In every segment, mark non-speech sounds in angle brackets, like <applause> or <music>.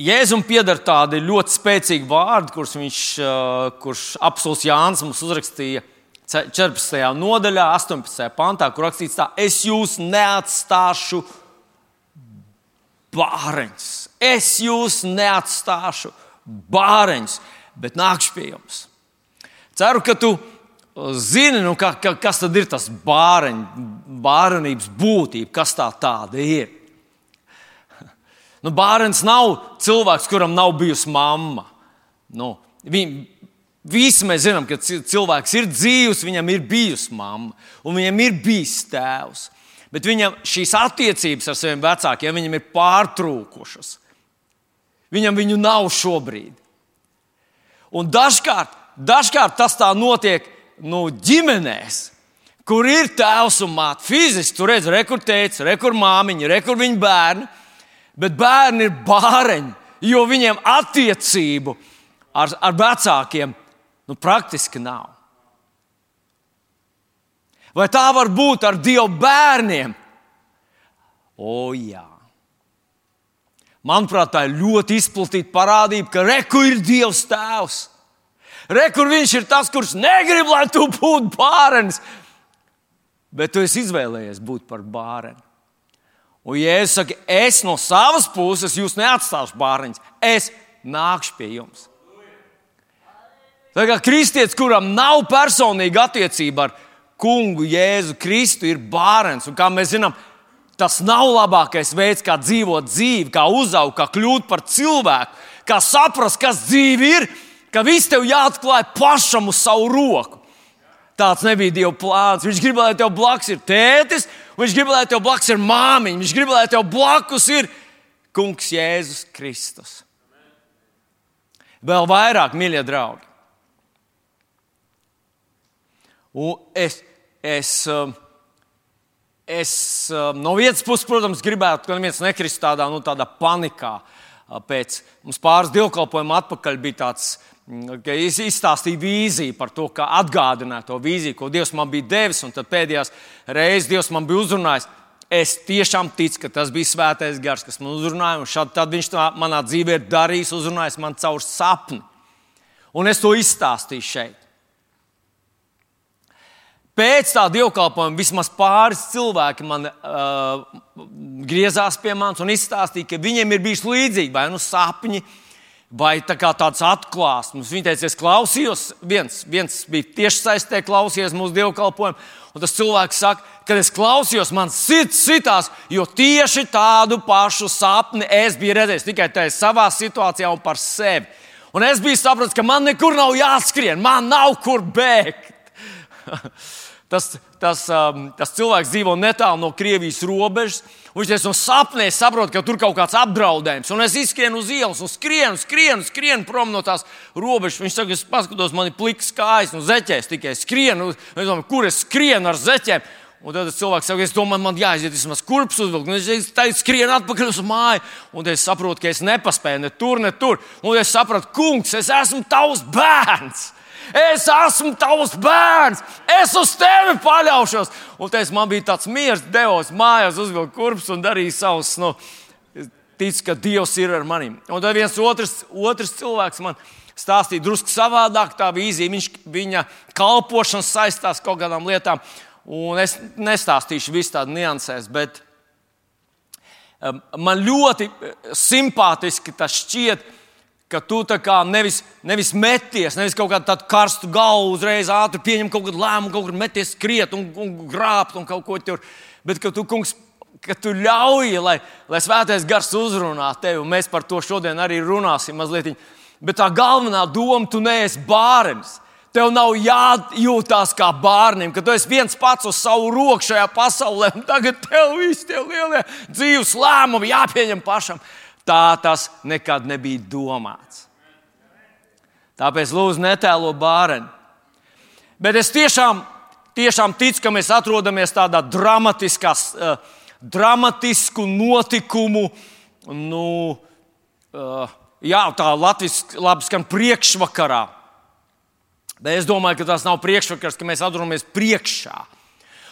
Jēzum pieder tādi ļoti spēcīgi vārdi, kurus viņš, kurš apelsīns Jānis mums uzrakstīja 14. nodaļā, 18. pantā, kur rakstīts tā, es jūs neatstāšu bāreņus. Es jūs neatstāšu bāreņus, bet nākšu pie jums. Ceru, ka tu zini, nu, ka, ka, kas tad ir tas bāreņ, bārenības būtība, kas tā tāda ir. Nu, bērns nav cilvēks, kuram nav bijusi mamma. Nu, viņ, visi mēs zinām, ka cilvēks ir dzīvs, viņam ir bijusi mamma un viņam ir bijis tēvs. Bet viņam šīs attiecības ar saviem vecākiem viņam ir pārtrūkušas. Viņam viņu nav šobrīd. Un dažkārt, dažkārt tas tā notiek nu, ģimenēs, kur ir tēvs un māte. Fiziski tur redz, rekur teica, rekur māmiņa, rekur viņa bērni bet bērni ir bāreņi, jo viņiem attiecību ar, ar vecākiem nu, praktiski nav. Vai tā var būt ar Dieva bērniem? O, jā. Manuprāt, tā ir ļoti izplatīta parādība, ka reku ir Dievs tēvs. Rekur viņš ir tas, kurš negrib, lai tu būtu bērns, bet tu esi izvēlējies būt par bērnu. Un Jēzus saka, es no savas puses jūs neatstāšu bērniņus, es nākšu pie jums. Tā kā kristietis, kuram nav personīga attiecība ar kungu Jēzu Kristu, ir bērns. Un kā mēs zinām, tas nav labākais veids, kā dzīvot dzīvi, kā uzaugt, kā kļūt par cilvēku, kā saprast, kas dzīve ir, ka viss tev jāatklāj pašam uz savu roku. Tāds nebija Dieva plāns. Viņš gribēja, lai tev blakus ir tētis, viņš gribēja, lai tev blakus ir māmiņa, viņš gribēja, lai tev blakus ir Kungs Jēzus Kristus. Vēl vairāk, mīļie draugi. Un es, es, um, es um, no vienas puses, protams, gribētu, ka neviens nekrist tādā, nu, tādā panikā. Pēc mums pāris dievkalpojumu atpakaļ bija tāds ka es izstāstīju vīziju par to, kā atgādināt to vīziju, ko Dievs man bija devis, un tad pēdējās reizes Dievs man bija uzrunājis. Es tiešām ticu, ka tas bija svētais gars, kas man uzrunāja, un šad, tad viņš to manā dzīvē ir darījis, uzrunājis man caur sapni. Un es to izstāstīju šeit. Pēc tā dievkalpojuma vismaz pāris cilvēki man uh, griezās pie manis un izstāstīja, ka viņiem ir bijis līdzīgi vai nu sapņi, uh, vai tā tāds atklāsmes. Viņa teica, es klausījos, viens, viens bija tieši saistē klausījies mūsu dievkalpojumu, un tas cilvēks saka, kad es klausījos, man sirds sitās, jo tieši tādu pašu sapni es biju redzējis tikai tajā savā situācijā un par sevi. Un es biju sapratis, ka man nekur nav jāskrien, man nav kur bēgt. <laughs> tas, tas, um, tas cilvēks dzīvo netālu no Krievijas robežas. Viņš teica, no sapnē saprot, ka tur kaut kāds apdraudējums. Un es izskrienu uz ielas, un skrienu, skrienu, skrienu prom no tās robežas. Viņš saka, es paskatos, man ir pliks kājas, un zeķēs tikai skrienu. Es domāju, kur es skrienu ar zeķēm? Un tad cilvēks saka, es domāju, man jāiziet vismaz kurpes uzvilkt. Un es teicu, skrienu atpakaļ uz māju. Un es saprotu, ka es nepaspēju ne tur, ne tur. Un es sapratu, kungs, es esmu tavs bērns. Es esmu tavs bērns, es uz tevi paļaušos. Un tas man bija tāds miers, devos mājās, uzvilku kurpes un darīju savus. Nu, Ticu, ka Dievs ir ar maniem. Un tad viens otrs, otrs cilvēks man stāstīja drusku savādāk, tā vīzija. Viņš, viņa kalpošana saistās kaut kādām lietām. Un es nestāstīšu visu tādu niansēs, bet um, man ļoti simpātiski tas šķiet ka tu nevis, nevis meties, nevis kaut kādu tādu karstu galvu, uzreiz ātri pieņem kaut kādu lēmumu, kaut kur meties skriet un, un grābt un kaut ko tur. Bet ka tu, kungs, ka tu ļauj, lai, lai svētais gars uzrunā tevi, un mēs par to šodien arī runāsim mazliet. Bet tā galvenā doma, tu neesi bārens. Tev nav jājūtās kā bērnam, ka tu esi viens pats uz savu roku šajā pasaulē, un tagad tev viss tie lielie dzīves lēmumi jāpieņem pašam. Tā tas nekad nebija domāts. Tāpēc lūdzu, netēlo bērnu. Bet es tiešām, tiešām ticu, ka mēs atrodamies tādā dramatiskā, uh, dramatisku notikumu, nu, uh, jā, tā latviešu labi skan priekšvakarā. Bet es domāju, ka tas nav priekšvakars, ka mēs atrodamies priekšā.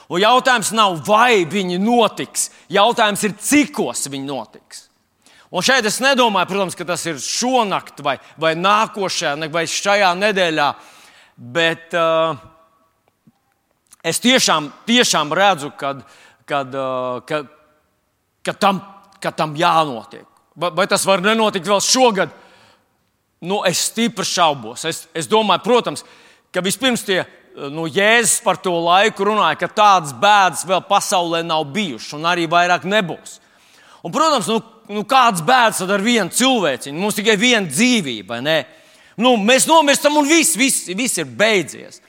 Un jautājums nav, vai viņi notiks. Jautājums ir, cikos viņi notiks. Un šeit es nedomāju, protams, ka tas ir šonakt vai, vai nākošajā vai šajā nedēļā, bet uh, es tiešām, tiešām redzu, kad, kad, uh, ka, ka, tam, ka tam jānotiek. Vai, vai tas var nenotikt vēl šogad? Nu, es stipri šaubos. Es, es domāju, protams, ka vispirms tie nu, Jēzus par to laiku runāja, ka tādas bēdas vēl pasaulē nav bijušas un arī vairāk nebūs. Un, protams, nu, nu, kādas bēdas ar vienu cilvēciņu? Mums tikai viena dzīvība? Nu, mēs nomirstam un viss, viss, viss ir beidzies.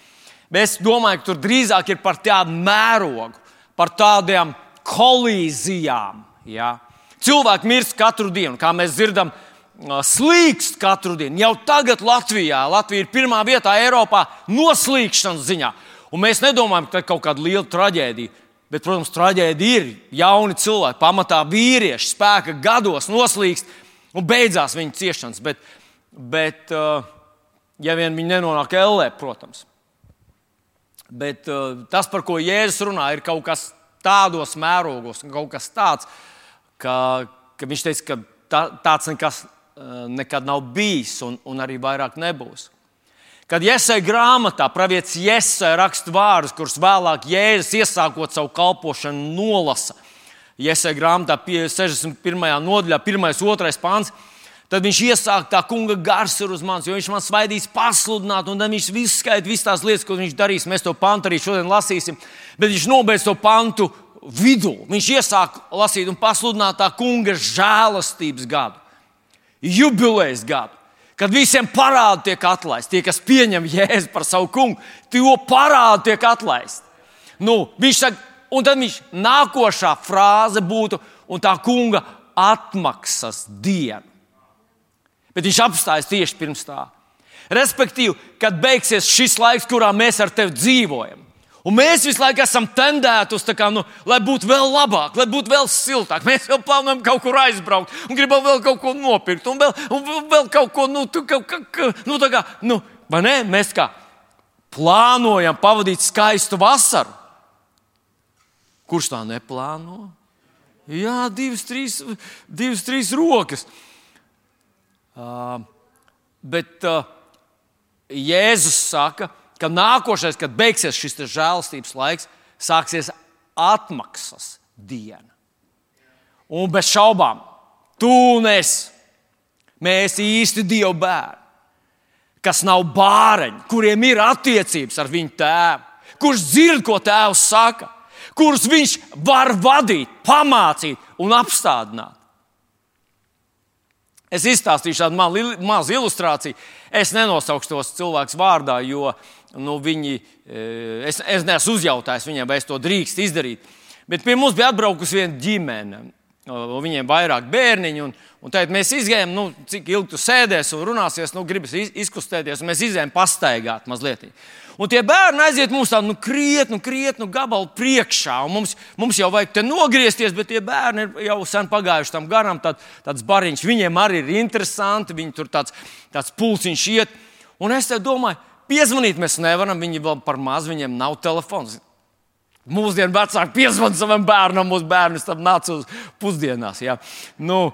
Bet es domāju, ka tur drīzāk ir par tādu mērogu, par tādām kolīzijām. Ja? Cilvēki mirst katru dienu, kā mēs dzirdam, slīkst katru dienu. Jau tagad Latvijā, Latvija ir pirmā vietā Eiropā noslīkšanas ziņā. Un mēs nedomājam, ka tā ir kaut kāda liela traģēdija. Bet, protams, traģēdija ir jauni cilvēki, pamatā vīrieši, spēka gados noslīkst un beidzās viņa ciešanas. Bet, bet ja vien viņi nenonāk ellē, protams. Bet tas, par ko Jēzus runā, ir kaut kas tādos mērogos, kaut kas tāds, ka, ka viņš teica, ka tā, tāds nekas nekad nav bijis un, un arī vairāk nebūs. Kad Iesai grāmatā pravietis Iesai raksta vārdus, kurus vēlāk Jēzus iesākot savu kalpošanu nolasa. Iesai grāmatā 61. nodaļā, 1. un 2. pāns. Tad viņš iesāk tā kunga gars ir uz manis, jo viņš man svaidīs pasludināt, un tad viņš visu skaita, visas tās lietas, ko viņš darīs. Mēs to pantu arī šodien lasīsim, bet viņš nobeidz to pantu vidū. Viņš iesāk lasīt un pasludināt tā kunga žēlastības gadu, jubilejas gadu kad visiem parādi tiek atlaisti. Tie, kas pieņem jēzu par savu kungu, to parādi tiek atlaisti. Nu, viņš saka, un tad viņš nākošā frāze būtu, un tā kunga atmaksas diena. Bet viņš apstājas tieši pirms tā. Respektīvi, kad beigsies šis laiks, kurā mēs ar tevi dzīvojam, Un mēs visu laiku esam tendēti uz to, nu, lai būtu vēl labāk, lai būtu vēl siltāk. Mēs jau plānojam kaut kur aizbraukt, un gribam vēl kaut ko nopirkt, un vēl, un vēl kaut ko, nu, tu, ka, ka, nu, tā kā, nu, vai ne? Mēs kā plānojam pavadīt skaistu vasaru. Kurš tā neplāno? Jā, divas, trīs, divas, trīs rokas. Uh, bet uh, Jēzus saka, ka nākošais, kad beigsies šis žēlastības laiks, sāksies atmaksas diena. Un bez šaubām, tu un es, mēs īsti Dieva bērni, kas nav bāreņi, kuriem ir attiecības ar viņu tēvu, kurš dzird, ko tēvs saka, kurus viņš var vadīt, pamācīt un apstādināt. Es izstāstīšu tādu mazu ilustrāciju. Es nenosaukšu tos cilvēkus vārdā, jo nu, viņi, e, es, es neesmu uzjautājis viņiem, vai es to drīkst izdarīt. Bet pie mums bija atbraukusi viena ģimene. Viņiem bija vairāk bērniņu, un, un tad mēs izgājām, nu, cik ilgi tu sēdēsi un runāsies, nu, gribas izkustēties, un mēs izgājām pastaigāt mazliet. Un tie bērni aiziet mums tādu nu, krietnu, krietnu gabalu priekšā. Mums, mums jau vajag te nogriezties, bet tie bērni ir jau sen pagājuši tam garām. Tād, tāds bariņš viņiem arī ir interesanti. Viņi tur tāds, tāds pulciņš iet. Un es domāju, piezvanīt mēs nevaram. Viņi vēl par maz, viņiem nav telefons. Mūsdienu vecāki piezvanīja savam bērnam, mūsu bērns tam nāca uz pusdienās. Ja. Nu,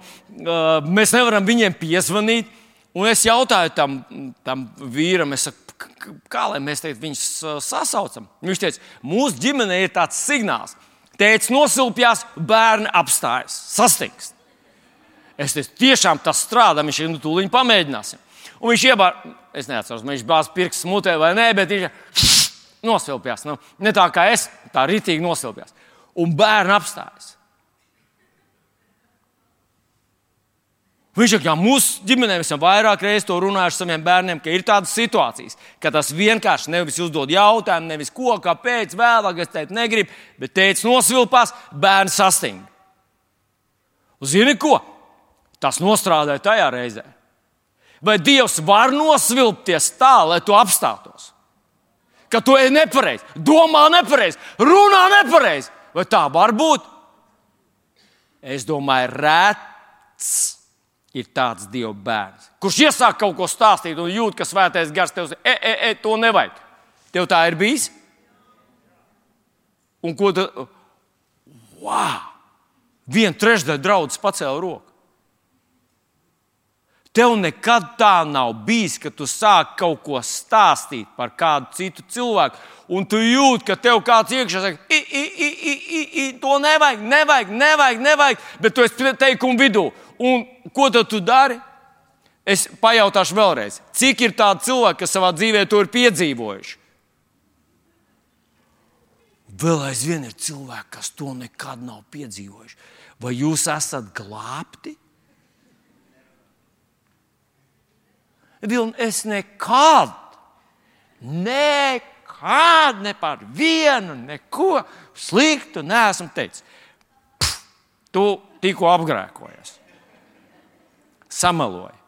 mēs nevaram viņiem piezvanīt. Un es jautāju tam, tam vīram, es saku, kā lai mēs teikt, viņus sasaucam? Viņš teica, mūsu ģimenē ir tāds signāls. Tēvs nosilpjās, bērni apstājas, sastingst. Es teicu, tiešām tas strādā, viņš ir nu, tūlīt pamēģināsim. Un viņš iebāra, es neatceros, viņš bāz pirksts mutē vai nē, bet viņš nosilpjās. Nu, ne tā kā es, tā ritīgi nosilpjās. Un bērni apstājas. Viņš saka, ka mūsu ģimenē esam vairāk reizes to runājuši ar saviem bērniem, ka ir tādas situācijas, ka tas vienkārši nevis uzdod jautājumu, nevis ko, kāpēc, vēlāk es teicu, negribu, bet teicis nosvilpās, bērns sasting. Zini ko? Tas nostrādāja tajā reizē. Vai Dievs var nosvilpties tā, lai tu apstātos? Ka tu ej nepareizi, domā nepareizi, runā nepareizi. Vai tā var būt? Es domāju, rēts ir tāds Dieva bērns, kurš iesāk kaut ko stāstīt un jūt, ka svētais gars tev saka, e, e, e, to nevajag. Tev tā ir bijis? Un ko tu? Wow! Viena trešdaļa draudzes pacēla roku. Tev nekad tā nav bijis, ka tu sāki kaut ko stāstīt par kādu citu cilvēku, un tu jūti, ka tev kāds iekšā saka, I, I, I, I, I, I, to nevajag, nevajag, nevajag, nevajag, bet tu esi teikumu vidū. Un ko tad tu dari? Es pajautāšu vēlreiz, cik ir tādi cilvēki, kas savā dzīvē to ir piedzīvojuši? Vēl aizvien ir cilvēki, kas to nekad nav piedzīvojuši. Vai jūs esat glābti? Vilni, es nekad, nekad ne par vienu, neko sliktu neesmu teicis. Pff, tu tikko apgrēkojies, samaloji.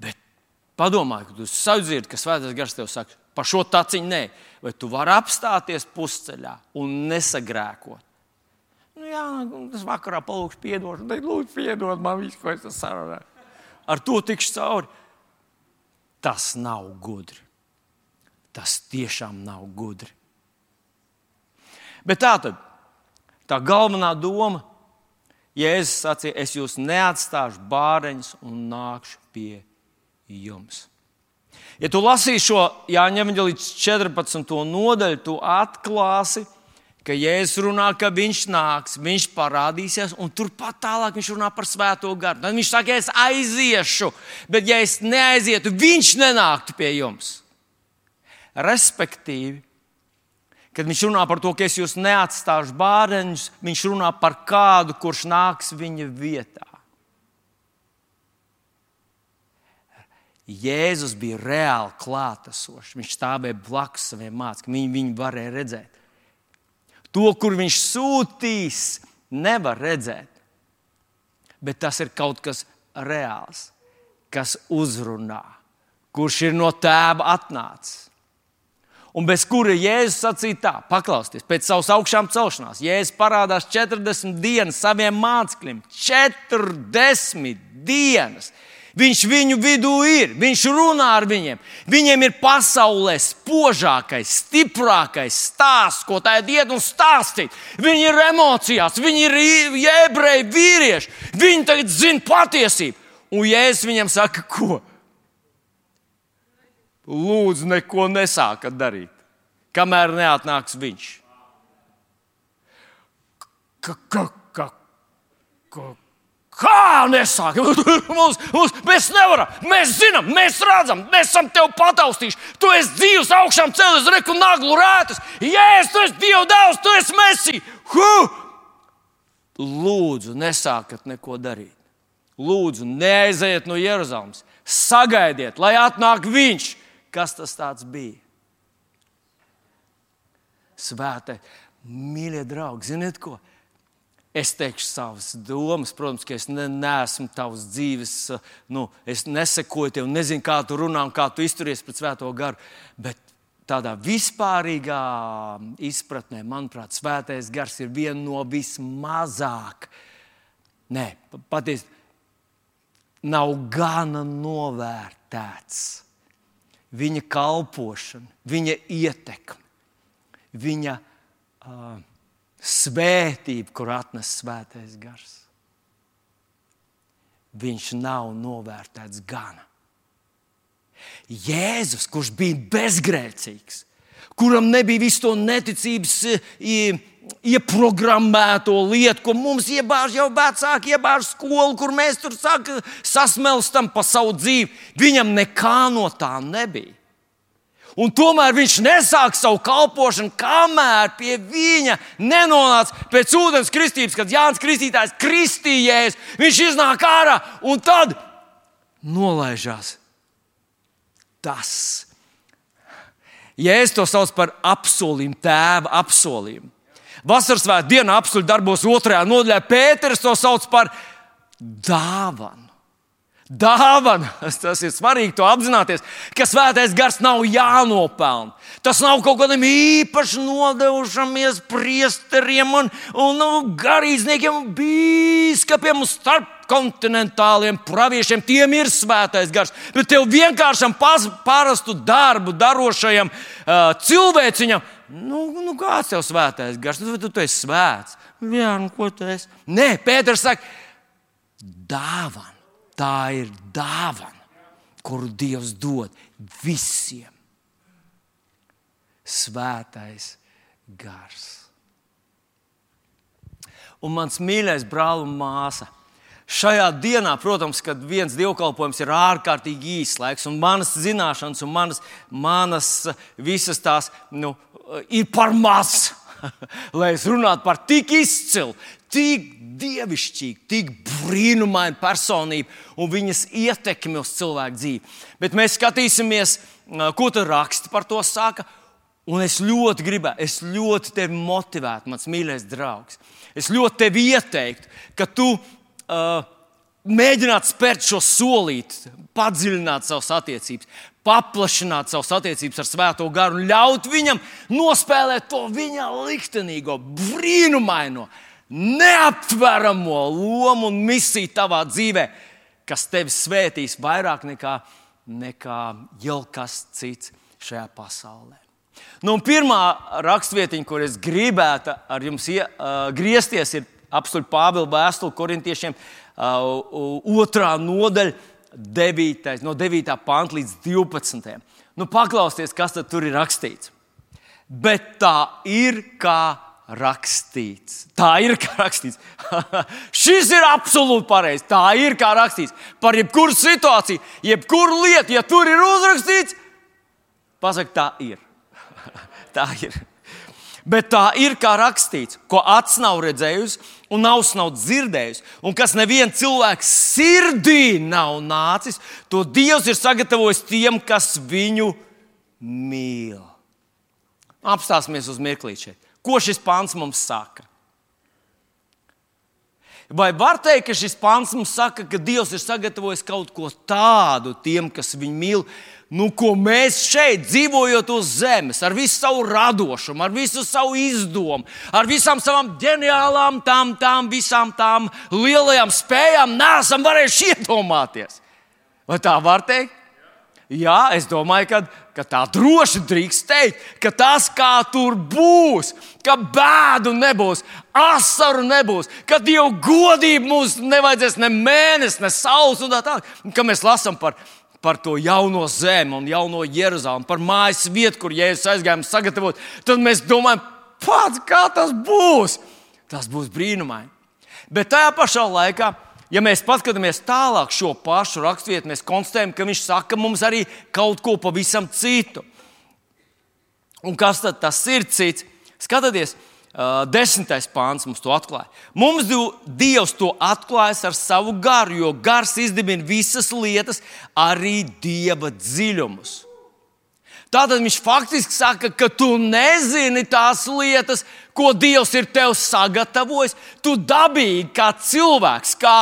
Bet padomā, ka tu sadzirdi, ka Svētais Gars tev saka, par šo taciņu nē, vai tu vari apstāties pusceļā un nesagrēkot. Jā, tas vakarā palūkšu piedošanu, tad lūdzu, piedod man visu, ko es sarunāju. Ar to tikšu cauri. Tas nav gudri. Tas tiešām nav gudri. Bet tā tad, tā galvenā doma, Jēzus sacīja, es jūs neatstāšu bāreņus un nākšu pie jums. Ja tu lasīsi šo Jāņem līdz 14. nodaļu, tu atklāsi, ka Jēzus runā, ka viņš nāks, viņš parādīsies, un turpat tālāk viņš runā par svēto garu. Tad viņš saka, es aiziešu, bet ja es neaizietu, viņš nenāktu pie jums. Respektīvi, kad viņš runā par to, ka es jūs neatstāšu bērniņus, viņš runā par kādu, kurš nāks viņa vietā. Jēzus bija reāli klātesošs. Viņš stāvēja blakus saviem mācekļiem. Viņi viņu varēja redzēt. To, kur viņš sūtīs, nevar redzēt. Bet tas ir kaut kas reāls, kas uzrunā, kurš ir no tēva atnācis. Un bez kura Jēzus sacīja tā, paklausieties, pēc savas augšām celšanās, Jēzus parādās 40 dienas saviem mācekļiem. 40 dienas! Viņš viņu vidū ir, viņš runā ar viņiem. Viņiem ir pasaulē spožākais, stiprākais stāsts, ko tā ir iet un stāstīt. Viņi ir emocijās, viņi ir ebreji vīrieši. Viņi tagad zina patiesību. Un Jēzus viņam saka, ko? Lūdzu, neko nesākat darīt, kamēr neatnāks viņš. Ka, ka, ka, ka, Kā nesāk? <laughs> mums, mums, mēs nevaram, mēs zinām, mēs redzam, mēs esam tevi pataustījuši. Tu esi dzīves augšām cēlies, reku naglu rētas. Jēzus, tu esi Dieva dēls, tu esi Messi. Huh! Lūdzu, nesākat neko darīt. Lūdzu, neaiziet no Jeruzalemes. Sagaidiet, lai atnāk viņš. Kas tas bija? Svētais, mīļie draugi, ziniet ko? Es teikšu savas domas, protams, ka es ne, neesmu tavs dzīves, nu, es nesekoju tev, nezinu, kā tu runā un kā tu izturies pret Svēto garu. Bet tādā vispārīgā izpratnē, manuprāt, Svētais gars ir viena no vismazāk, nē, patiesībā nav gana novērtēts. Viņa kalpošana, viņa ietekme, viņa. Uh, svētība, kur atnes svētais gars. Viņš nav novērtēts gana. Jēzus, kurš bija bezgrēcīgs, kuram nebija visu to neticības ieprogrammēto lietu, ko mums iebāž jau vecāki, iebāž skolu, kur mēs tur saka, sasmelstam pa savu dzīvi. Viņam nekā no tā nebija. Un tomēr viņš nesāk savu kalpošanu, kamēr pie viņa nenonāca pēc ūdens kristības, kad Jānis Kristītājs kristījies. Viņš iznāk ārā un tad nolaižās. Tas. Jēzus to sauc par apsolījumu, tēva apsolījumu. Vasaras svētdienā dienā apstuļu darbos otrajā nodaļā Pēters to sauc par dāvanu dāvana. Tas ir svarīgi to apzināties, ka svētais gars nav jānopelna. Tas nav kaut kādam īpaši nodevušamies priesteriem un, un nu, garīdzniekiem, biskupiem un starpkontinentāliem praviešiem. Tiem ir svētais gars. Bet tev vienkāršam parastu darbu darošajam uh, cilvēciņam, nu, nu kāds tev svētais gars? Nu, tu, tu esi svēts. Jā, nu, ko tu esi? Nē, Pēters saka, dāvana. Tā ir dāvana, kuru Dievs dod visiem. Svētais gars. Un mans mīļais brāl un māsa. Šajā dienā, protams, kad viens dievkalpojums ir ārkārtīgi īss laiks, un manas zināšanas, un manas, manas visas tās nu, ir par maz, <laughs> lai es runātu par tik izcilu, tik dievišķīgu, tik brīnumainu personību un viņas ietekmi uz cilvēku dzīvi. Bet mēs skatīsimies, ko tur raksta par to saka. Un es ļoti gribētu, es ļoti tevi motivētu, mans mīļais draugs. Es ļoti tevi ieteiktu, ka tu uh, mēģinātu spērt šo solīti, padziļināt savas attiecības, paplašināt savas attiecības ar Svēto garu un ļaut viņam nospēlēt to viņa liktenīgo, brīnumaino, neaptveramo lomu un misiju tavā dzīvē, kas tevi svētīs vairāk nekā, nekā jau kas cits šajā pasaulē. Nu, pirmā rakstvietiņa, kur es gribētu ar jums ie, uh, griezties, ir apstuļu Pāvila vēstule korintiešiem, uh, otrā nodaļa, 9, no 9. panta līdz 12. Nu, paklausieties, kas tur ir rakstīts. Bet tā ir kā rakstīts. Tā ir kā rakstīts. <laughs> Šis ir absolūti pareizs. Tā ir kā rakstīts. Par jebkuru situāciju, jebkuru lietu, ja tur ir uzrakstīts, pasak, tā ir. <laughs> tā ir. Bet tā ir kā rakstīts, ko acis nav redzējusi, un auss nav dzirdējusi, un kas nevienam cilvēkam sirdī nav nācis, to Dievs ir sagatavojis tiem, kas viņu mīl. Apstāsimies uz mirklīti šeit. Ko šis pāns mums saka? Vai var teikt, ka šis pāns mums saka, ka Dievs ir sagatavojis kaut ko tādu tiem, kas viņu mīl? nu, ko mēs šeit, dzīvojot uz zemes, ar visu savu radošumu, ar visu savu izdomu, ar visām savām ģeniālām, tām, tām visām tām lielajām spējām, nesam varējuši iedomāties. Vai tā var teikt? Jā, es domāju, ka, ka tā droši drīkst teikt, ka tas, kā tur būs, ka bēdu nebūs, asaru nebūs, ka Dieva godība mums nevajadzēs ne mēnesi, ne saules un tā tālāk. Ka mēs lasām par par to jauno zemi un jauno Jeruzalemi, par mājas vietu, kur Jēzus aizgājām sagatavot, tad mēs domājam, pats, kā tas būs. Tas būs brīnumaini. Bet tajā pašā laikā, ja mēs paskatāmies tālāk šo pašu raksturvietu, mēs konstatējam, ka viņš saka mums arī kaut ko pavisam citu. Un kas tad tas ir cits? Skatieties, desmitais pāns mums to atklāja. Mums Dievs to atklājas ar savu garu, jo gars izdibina visas lietas, arī dieva dziļumus. Tātad viņš faktiski saka, ka tu nezini tās lietas, ko Dievs ir tev sagatavojis. Tu dabīgi, kā cilvēks, kā,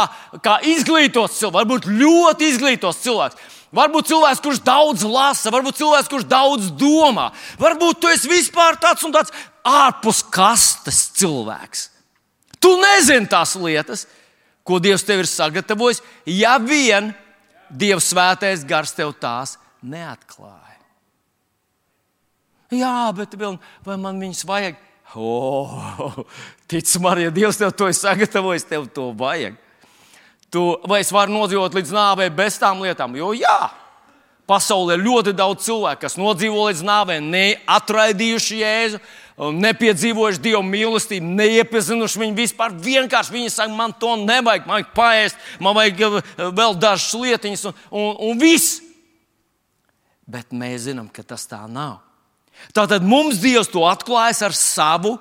kā izglītots cilvēks, varbūt ļoti izglītots cilvēks. Varbūt cilvēks, kurš daudz lasa, varbūt cilvēks, kurš daudz domā, varbūt tu esi vispār tāds un tāds ārpus kastes cilvēks. Tu nezini tās lietas, ko Dievs tev ir sagatavojis, ja vien Dieva svētais gars tev tās neatklāja. Jā, bet vai man viņas vajag? Oh, tic man, ja Dievs tev to ir sagatavojis, tev to vajag. Tu, vai es varu nodzīvot līdz nāvei bez tām lietām? Jo jā, pasaulē ir ļoti daudz cilvēku, kas nodzīvo līdz nāvei, neatraidījuši Jēzu nepiedzīvojuši Dieva mīlestību, neiepazinuši viņu vispār. Vienkārši viņi saka, man to nevajag, man vajag paēst, man vajag eh, vēl dažas lietiņas, un, un, un viss. Bet mēs zinām, ka tas tā nav. Tātad mums Dievs to atklājas ar savu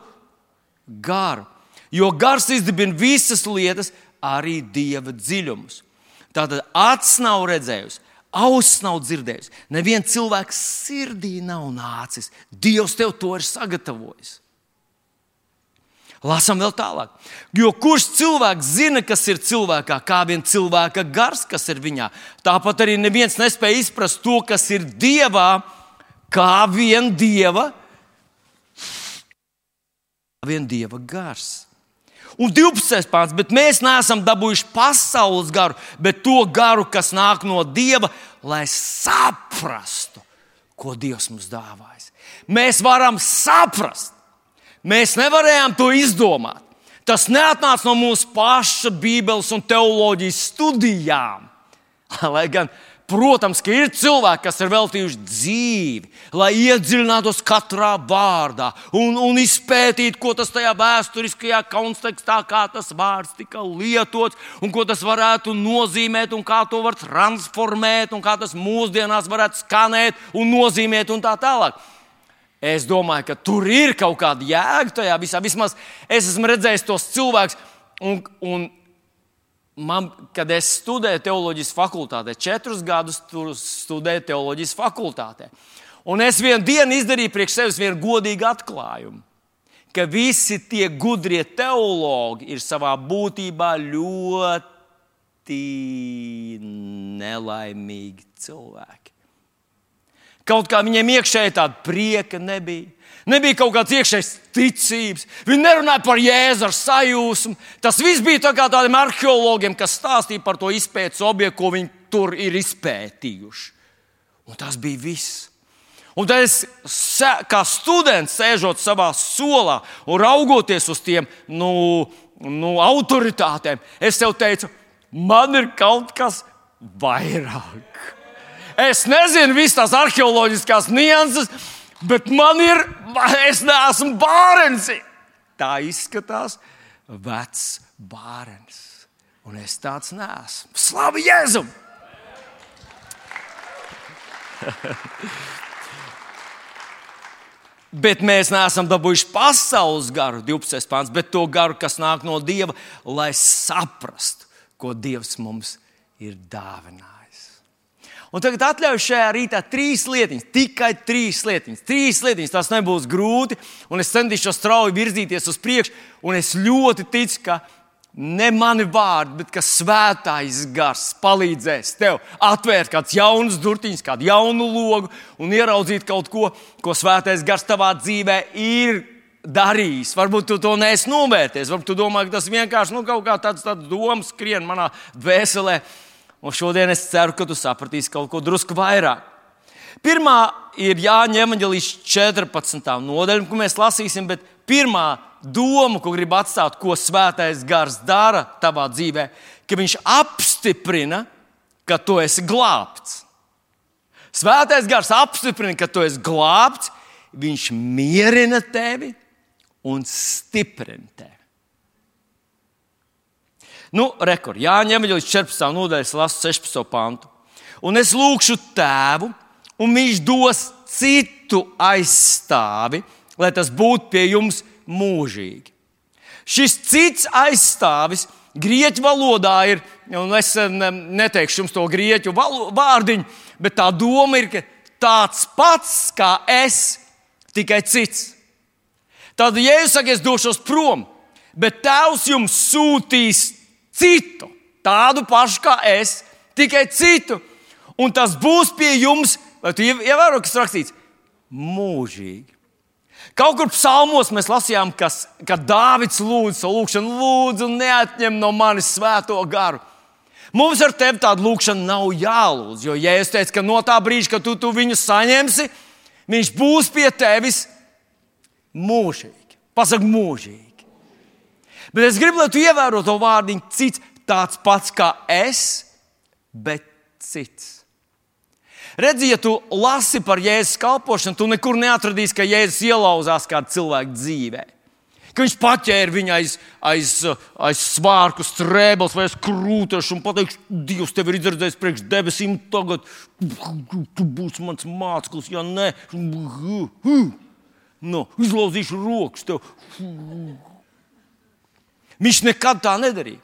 garu. Jo gars izdibina visas lietas, arī Dieva dziļumus. Tātad acis nav redzējusi, auss nav dzirdējis, neviens cilvēks sirdī nav nācis. Dievs tev to ir sagatavojis. Lasām vēl tālāk. Jo kurš cilvēks zina, kas ir cilvēkā, kā vien cilvēka gars, kas ir viņā. Tāpat arī neviens nespēja izprast to, kas ir dievā, kā vien dieva, kā vien dieva gars. Un 12. pāns, bet mēs neesam dabūjuši pasaules garu, bet to garu, kas nāk no Dieva, lai saprastu, ko Dievs mums dāvājis. Mēs varam saprast, mēs nevarējām to izdomāt. Tas neatnāca no mūsu paša Bībeles un teoloģijas studijām. <laughs> Lai gan Protams, ka ir cilvēki, kas ir veltījuši dzīvi, lai iedziļinātos katrā vārdā un, un izpētītu, ko tas tajā vēsturiskajā kontekstā, kā tas vārds tika lietots, un ko tas varētu nozīmēt, un kā to var transformēt, un kā tas mūsdienās varētu skanēt un nozīmēt, un tā tālāk. Es domāju, ka tur ir kaut kāda jēga tajā visā. Vismaz es esmu redzējis tos cilvēkus, un, un man, kad es studēju teoloģijas fakultātē, četrus gadus studēju teoloģijas fakultātē. Un es vienu dienu izdarīju priekš sevis vienu godīgu atklājumu, ka visi tie gudrie teologi ir savā būtībā ļoti nelaimīgi cilvēki. Kaut kā viņiem iekšēji tāda prieka nebija. Nebija kaut kāds iekšējs ticības. Viņi nerunāja par jēzu ar sajūsmu. Tas viss bija tā kā tādiem arheologiem, kas stāstīja par to izpētes objektu, ko viņi tur ir izpētījuši. Un tas bija viss. Un tad es, kā students, sēžot savā solā un raugoties uz tiem nu, nu, autoritātēm, es tev teicu, man ir kaut kas vairāk. Es nezinu visas tās arheoloģiskās nianses, bet man ir, es neesmu bērns. Tā izskatās vecs bērns. Un es tāds neesmu. Slavu Jēzum! <laughs> Bet mēs neesam dabūjuši pasaules garu, 12. pāns, bet to garu, kas nāk no Dieva, lai saprastu, ko Dievs mums ir dāvinājis. Un tagad atļauju šajā rītā trīs lietiņas, tikai trīs lietiņas. Trīs lietiņas, tas nebūs grūti, un es centīšos strauji virzīties uz priekšu. Un es ļoti ticu, ka ne mani vārdi, bet ka svētais gars palīdzēs tev atvērt kādas jaunas durtiņas, kādu jaunu logu un ieraudzīt kaut ko, ko svētais gars tavā dzīvē ir darījis. Varbūt tu to neesi novērtējis, varbūt tu domā, ka tas vienkārši nu, kaut kā tāds, tāds domas skrien manā dvēselē. Un šodien es ceru, ka tu sapratīsi kaut ko drusku vairāk. Pirmā ir Jāņa Evanģelijas 14. nodaļa, ko mēs lasīsim, bet pirmā doma, ko grib atstāt, ko svētais gars dara tavā dzīvē, ka viņš apstiprina, ka tu esi glābts. Svētais gars apstiprina, ka tu esi glābts, viņš mierina tevi un stiprina tevi. Nu, rekord, Jāņa Evanģelijas 14. nodaļas lasu 16. pantu. Un es lūgšu tēvu, un viņš dos citu aizstāvi, lai tas būtu pie jums mūžīgi. Šis cits aizstāvis grieķu valodā ir, un es neteikšu jums to grieķu vārdiņu, bet tā doma ir, ka tāds pats kā es, tikai cits. Tad, ja jūs sakat, es došos prom, bet Tēvs jums sūtīs citu, tādu pašu kā es, tikai citu. Un tas būs pie jums, vai tu ievēro, kas rakstīts? Mūžīgi. Kaut kur psalmos mēs lasījām, kas, ka Dāvids lūdz savu lūgšanu, lūdzu, neatņem no manis svēto garu. Mums ar tevi tādu lūgšanu nav jālūdz, jo, ja es teicu, ka no tā brīža, kad tu, tu viņu saņemsi, viņš būs pie tevis mūžīgi. Pasak, mūžīgi. Bet es gribu, lai tu ievēro to vārdiņu, cits tāds pats kā es, bet cits. Redzi, ja tu lasi par Jēzus kalpošanu, tu nekur neatradīsi, ka Jēzus ielauzās kādā cilvēka dzīvē. Ka viņš paķēra viņu aiz, aiz, aiz svārku strēbles vai aiz krūtašu un pateiks, Dievs, tev ir izredzējis priekš debesīm, tagad tu būsi mans māceklis, ja nē, nu, izlauzīšu rokas tev. Viņš nekad tā nedarīja.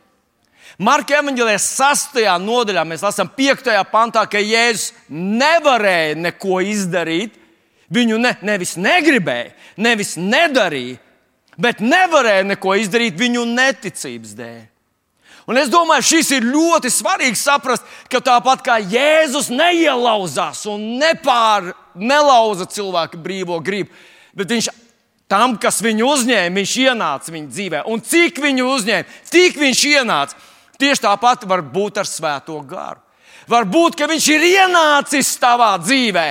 Marka evanģēlijas 6. nodaļā mēs lasām 5. pantā, ka Jēzus nevarēja neko izdarīt. Viņu ne, nevis negribēja, nevis nedarīja, bet nevarēja neko izdarīt viņu neticības dēļ. Un es domāju, šis ir ļoti svarīgi saprast, ka tāpat kā Jēzus neielauzās un nepār, nelauza cilvēku brīvo gribu, bet viņš tam, kas viņu uzņēma, viņš ienāca viņa dzīvē. Un cik viņu uzņēma, tik viņš ienāca. Tieši tāpat var būt ar Svēto garu. Varbūt, ka viņš ir ienācis tavā dzīvē,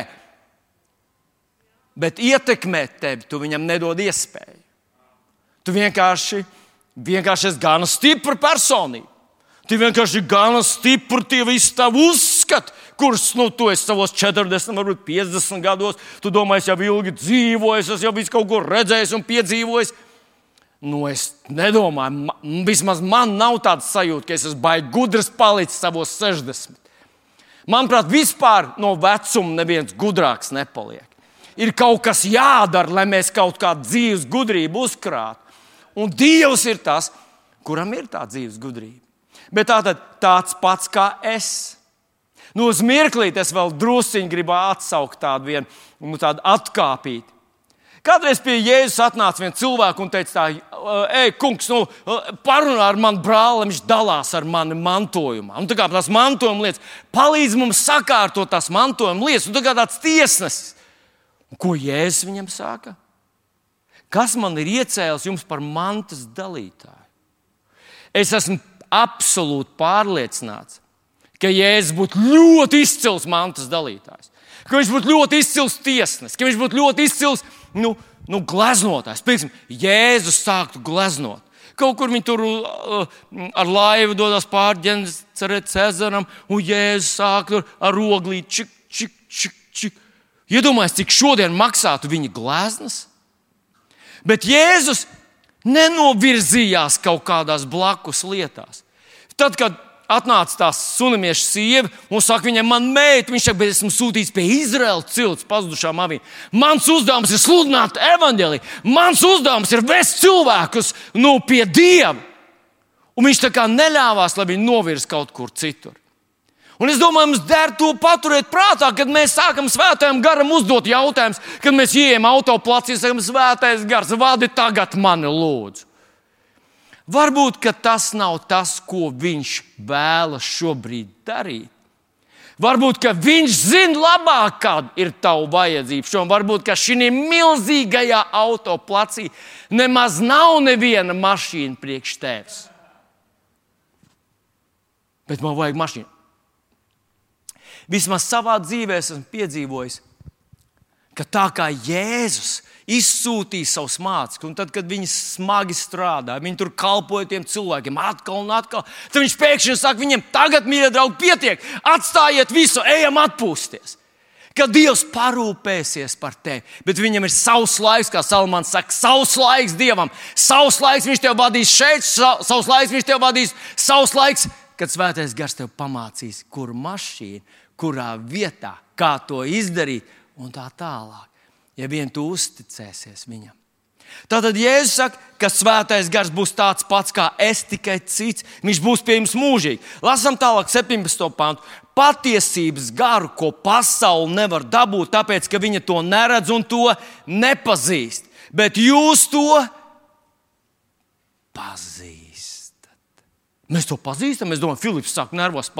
bet ietekmēt tevi tu viņam nedod iespēju. Tu vienkārši vienkārši esi gana stipra personība. Tu vienkārši gana stipri, tie visi tavi uzskati, kurus nu, tu esi savos 40, varbūt 50 gados. Tu domā, es jau ilgi dzīvoju, es jau visu kaut ko redzējis un piedzīvojis. Nu, es nedomāju, man, vismaz man nav tāds sajūta, ka es esmu baigi gudrs palicis savos 60. Manuprāt, vispār no vecuma neviens gudrāks nepaliek. Ir kaut kas jādara, lai mēs kaut kādu dzīves gudrību uzkrātu. Un Dievs ir tas, kuram ir tā dzīves gudrība. Bet tātad tāds pats kā es. Nu, uz mirklīt es vēl druskuļi gribu atsaukt tādu vienu, nu, tādu atkāpīti. Kādreiz pie Jēzus atnāca viens cilvēks un teica, tā, ej, kungs, nu, parunā ar mani brāli, viņš dalās ar mani mantojumā. Un tā kā tās mantojuma lietas palīdz mums sakārtot tās mantojuma lietas, un tā kā tāds tiesnesis. Un ko Jēzus viņam saka? Kas man ir iecēlis jums par mantas dalītāju? Es esmu absolūti pārliecināts, ka Jēzus būtu ļoti izcils mantas dalītājs, ka viņš būtu ļoti izcils tiesnesis, ka viņš būtu ļoti izcils nu, nu, gleznotājs. Piemēram, Jēzus sāktu gleznot. Kaut kur viņi tur uh, ar laivu dodas pāri Cezaram, un Jēzus sāk tur ar oglīti čik, čik, čik, čik. Iedomājieties, cik šodien maksātu viņa gleznas? Bet Jēzus nenovirzījās kaut kādās blakus lietās. Tad, kad atnāca tās sunamieša sieva un saka, viņam, man meita, viņš saka, bet esmu sūtīts pie Izraēlas cilts pazudušām avīm. Mans uzdevums ir sludināt evaņģēliju, mans uzdevums ir vest cilvēkus nu, pie Dieva. Un viņš tā kā neļāvās, lai viņi novirz kaut kur citur. Un es domāju, mums der to paturēt prātā, kad mēs sākam svētajam garam uzdot jautājumus, kad mēs ienākam autoplācī, sakam, svētais gars, vadi tagad mani lūdzu. Varbūt tas nav tas, ko viņš vēlas šobrīd darīt. Varbūt viņš zina labāk, kāda ir tava vajadzība. Šodien varbūt šī milzīgajā autoplacī nemaz nav neviena mašīna priekš tevis. Bet man vajag mašīnu. Vismaz savā dzīvē esmu piedzīvojis, ka tā kā Jēzus izsūtīja savus mācekļus, un tad, kad viņi smagi strādāja, viņi tur kalpoja tiem cilvēkiem atkal un atkal, tad viņš pēkšņi saka viņiem, tagad, mīļie draugi, pietiek, atstājiet visu, ejam atpūsties. Ka Dievs parūpēsies par tevi, bet viņam ir savs laiks, kā Salmans saka, savs laiks Dievam. Savs laiks viņš tev vadīs šeit, savs laiks viņš tev vadīs, savs laiks, kad Svētais Gars tev pamācīs, kur mašīna kurā vietā, kā to izdarīt, un tā tālāk. Ja vien tu uzticēsies viņam. Tātad Jēzus saka, ka svētais gars būs tāds pats kā es, tikai cits. Viņš būs pie jums mūžīgi. Lasām tālāk, 17. pantu. Patiesības garu, ko pasaule nevar dabūt, tāpēc ka viņa to neredz un to nepazīst. Bet jūs to pazīstat. Mēs to pazīstam. Es domāju, Filips sāk nervos.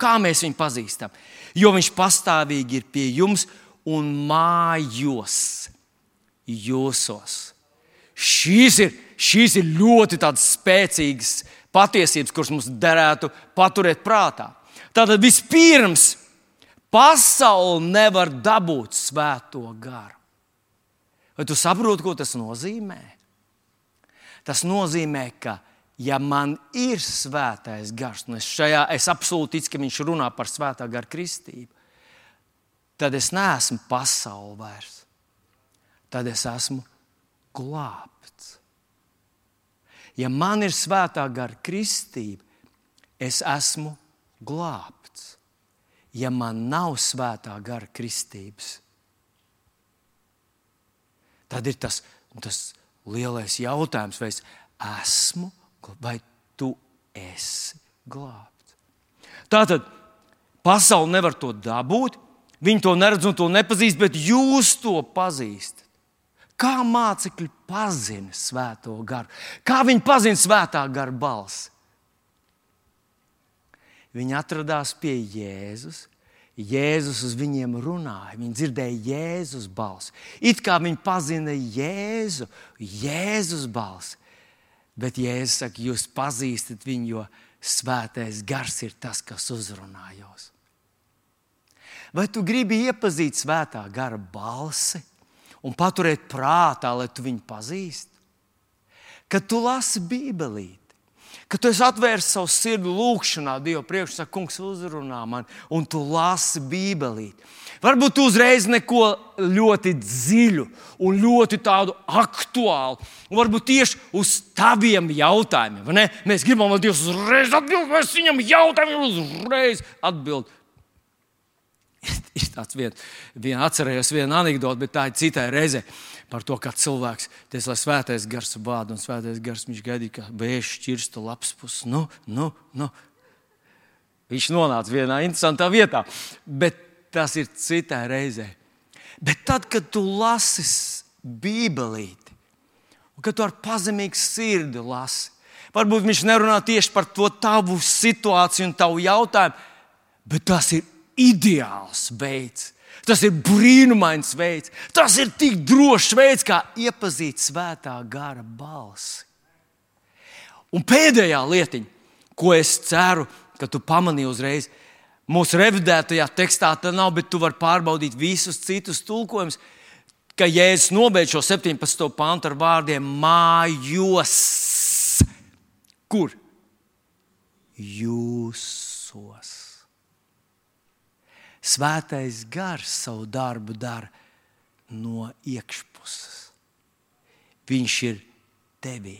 Kā mēs viņu pazīstam? Jo viņš pastāvīgi ir pie jums un mājos jūsos. Šīs ir, šīs ir ļoti spēcīgas patiesības, kuras mums derētu paturēt prātā. Tātad vispirms pasaule nevar dabūt svēto garu. Vai tu saproti, ko tas nozīmē? Tas nozīmē, ka ja man ir svētais gars, un es, šajā, es absolūti ticu, ka viņš runā par svētā gara kristību, tad es neesmu pasaule vairs. Tad es esmu glābts. Ja man ir svētā gara kristība, es esmu glābts. Ja man nav svētā gara kristības, tad ir tas, tas lielais jautājums, vai es esmu vai tu esi glābts. Tātad pasaule nevar to dabūt, viņi to neredz un to nepazīst, bet jūs to pazīstat. Kā mācekļi pazina svēto garu? Kā viņi pazina svētā gara balsi? Viņi atradās pie Jēzus. Jēzus uz viņiem runāja. Viņi dzirdēja Jēzus balsi. It kā viņi pazina Jēzu, Jēzus balsi. Bet Jēzus saka, jūs pazīstat viņu, jo svētais gars ir tas, kas uzrunā jūs. Vai tu gribi iepazīt svētā gara balsi un paturēt prātā, lai tu viņu pazīstu? kad tu lasi Bībelīti, kad tu esi atvērs savu sirdi lūgšanā, Dieva priekšā, kungs uzrunā man, un tu lasi Bībelīti. Varbūt tu uzreiz neko ļoti dziļu un ļoti tādu aktuālu, un varbūt tieši uz taviem jautājumiem. Mēs gribam, lai Dievs uzreiz atbild, mēs viņam jautājumiem uzreiz atbild. <laughs> Ir tāds viens, vien atcerējos vienu anekdoti, bet tā ir citai reizei par to, kā cilvēks, tas ir svētais gars vārds, un svētais gars viņš gaidīja, ka vēžs šķirsta labs puses. Nu, nu, nu. Viņš nonāca vienā interesantā vietā, bet tas ir citai reizei. Bet tad, kad tu lasi Bībelīti, un kad tu ar pazemīgu sirdi lasi, varbūt viņš nerunā tieši par to tavu situāciju un tavu jautājumu, bet tas ir ideāls veids. Tas ir brīnumains veids. Tas ir tik drošs veids, kā iepazīt svētā gara balsi. Un pēdējā lietiņa, ko es ceru, ka tu pamanīji uzreiz, mūsu revidētajā tekstā tā nav, bet tu vari pārbaudīt visus citus tulkojumus, ka Jēzus nobeidz šo 17. pantu ar vārdiem mājos. Kur? Jūsos. Svētais gars savu darbu dara no iekšpuses. Viņš ir tevī,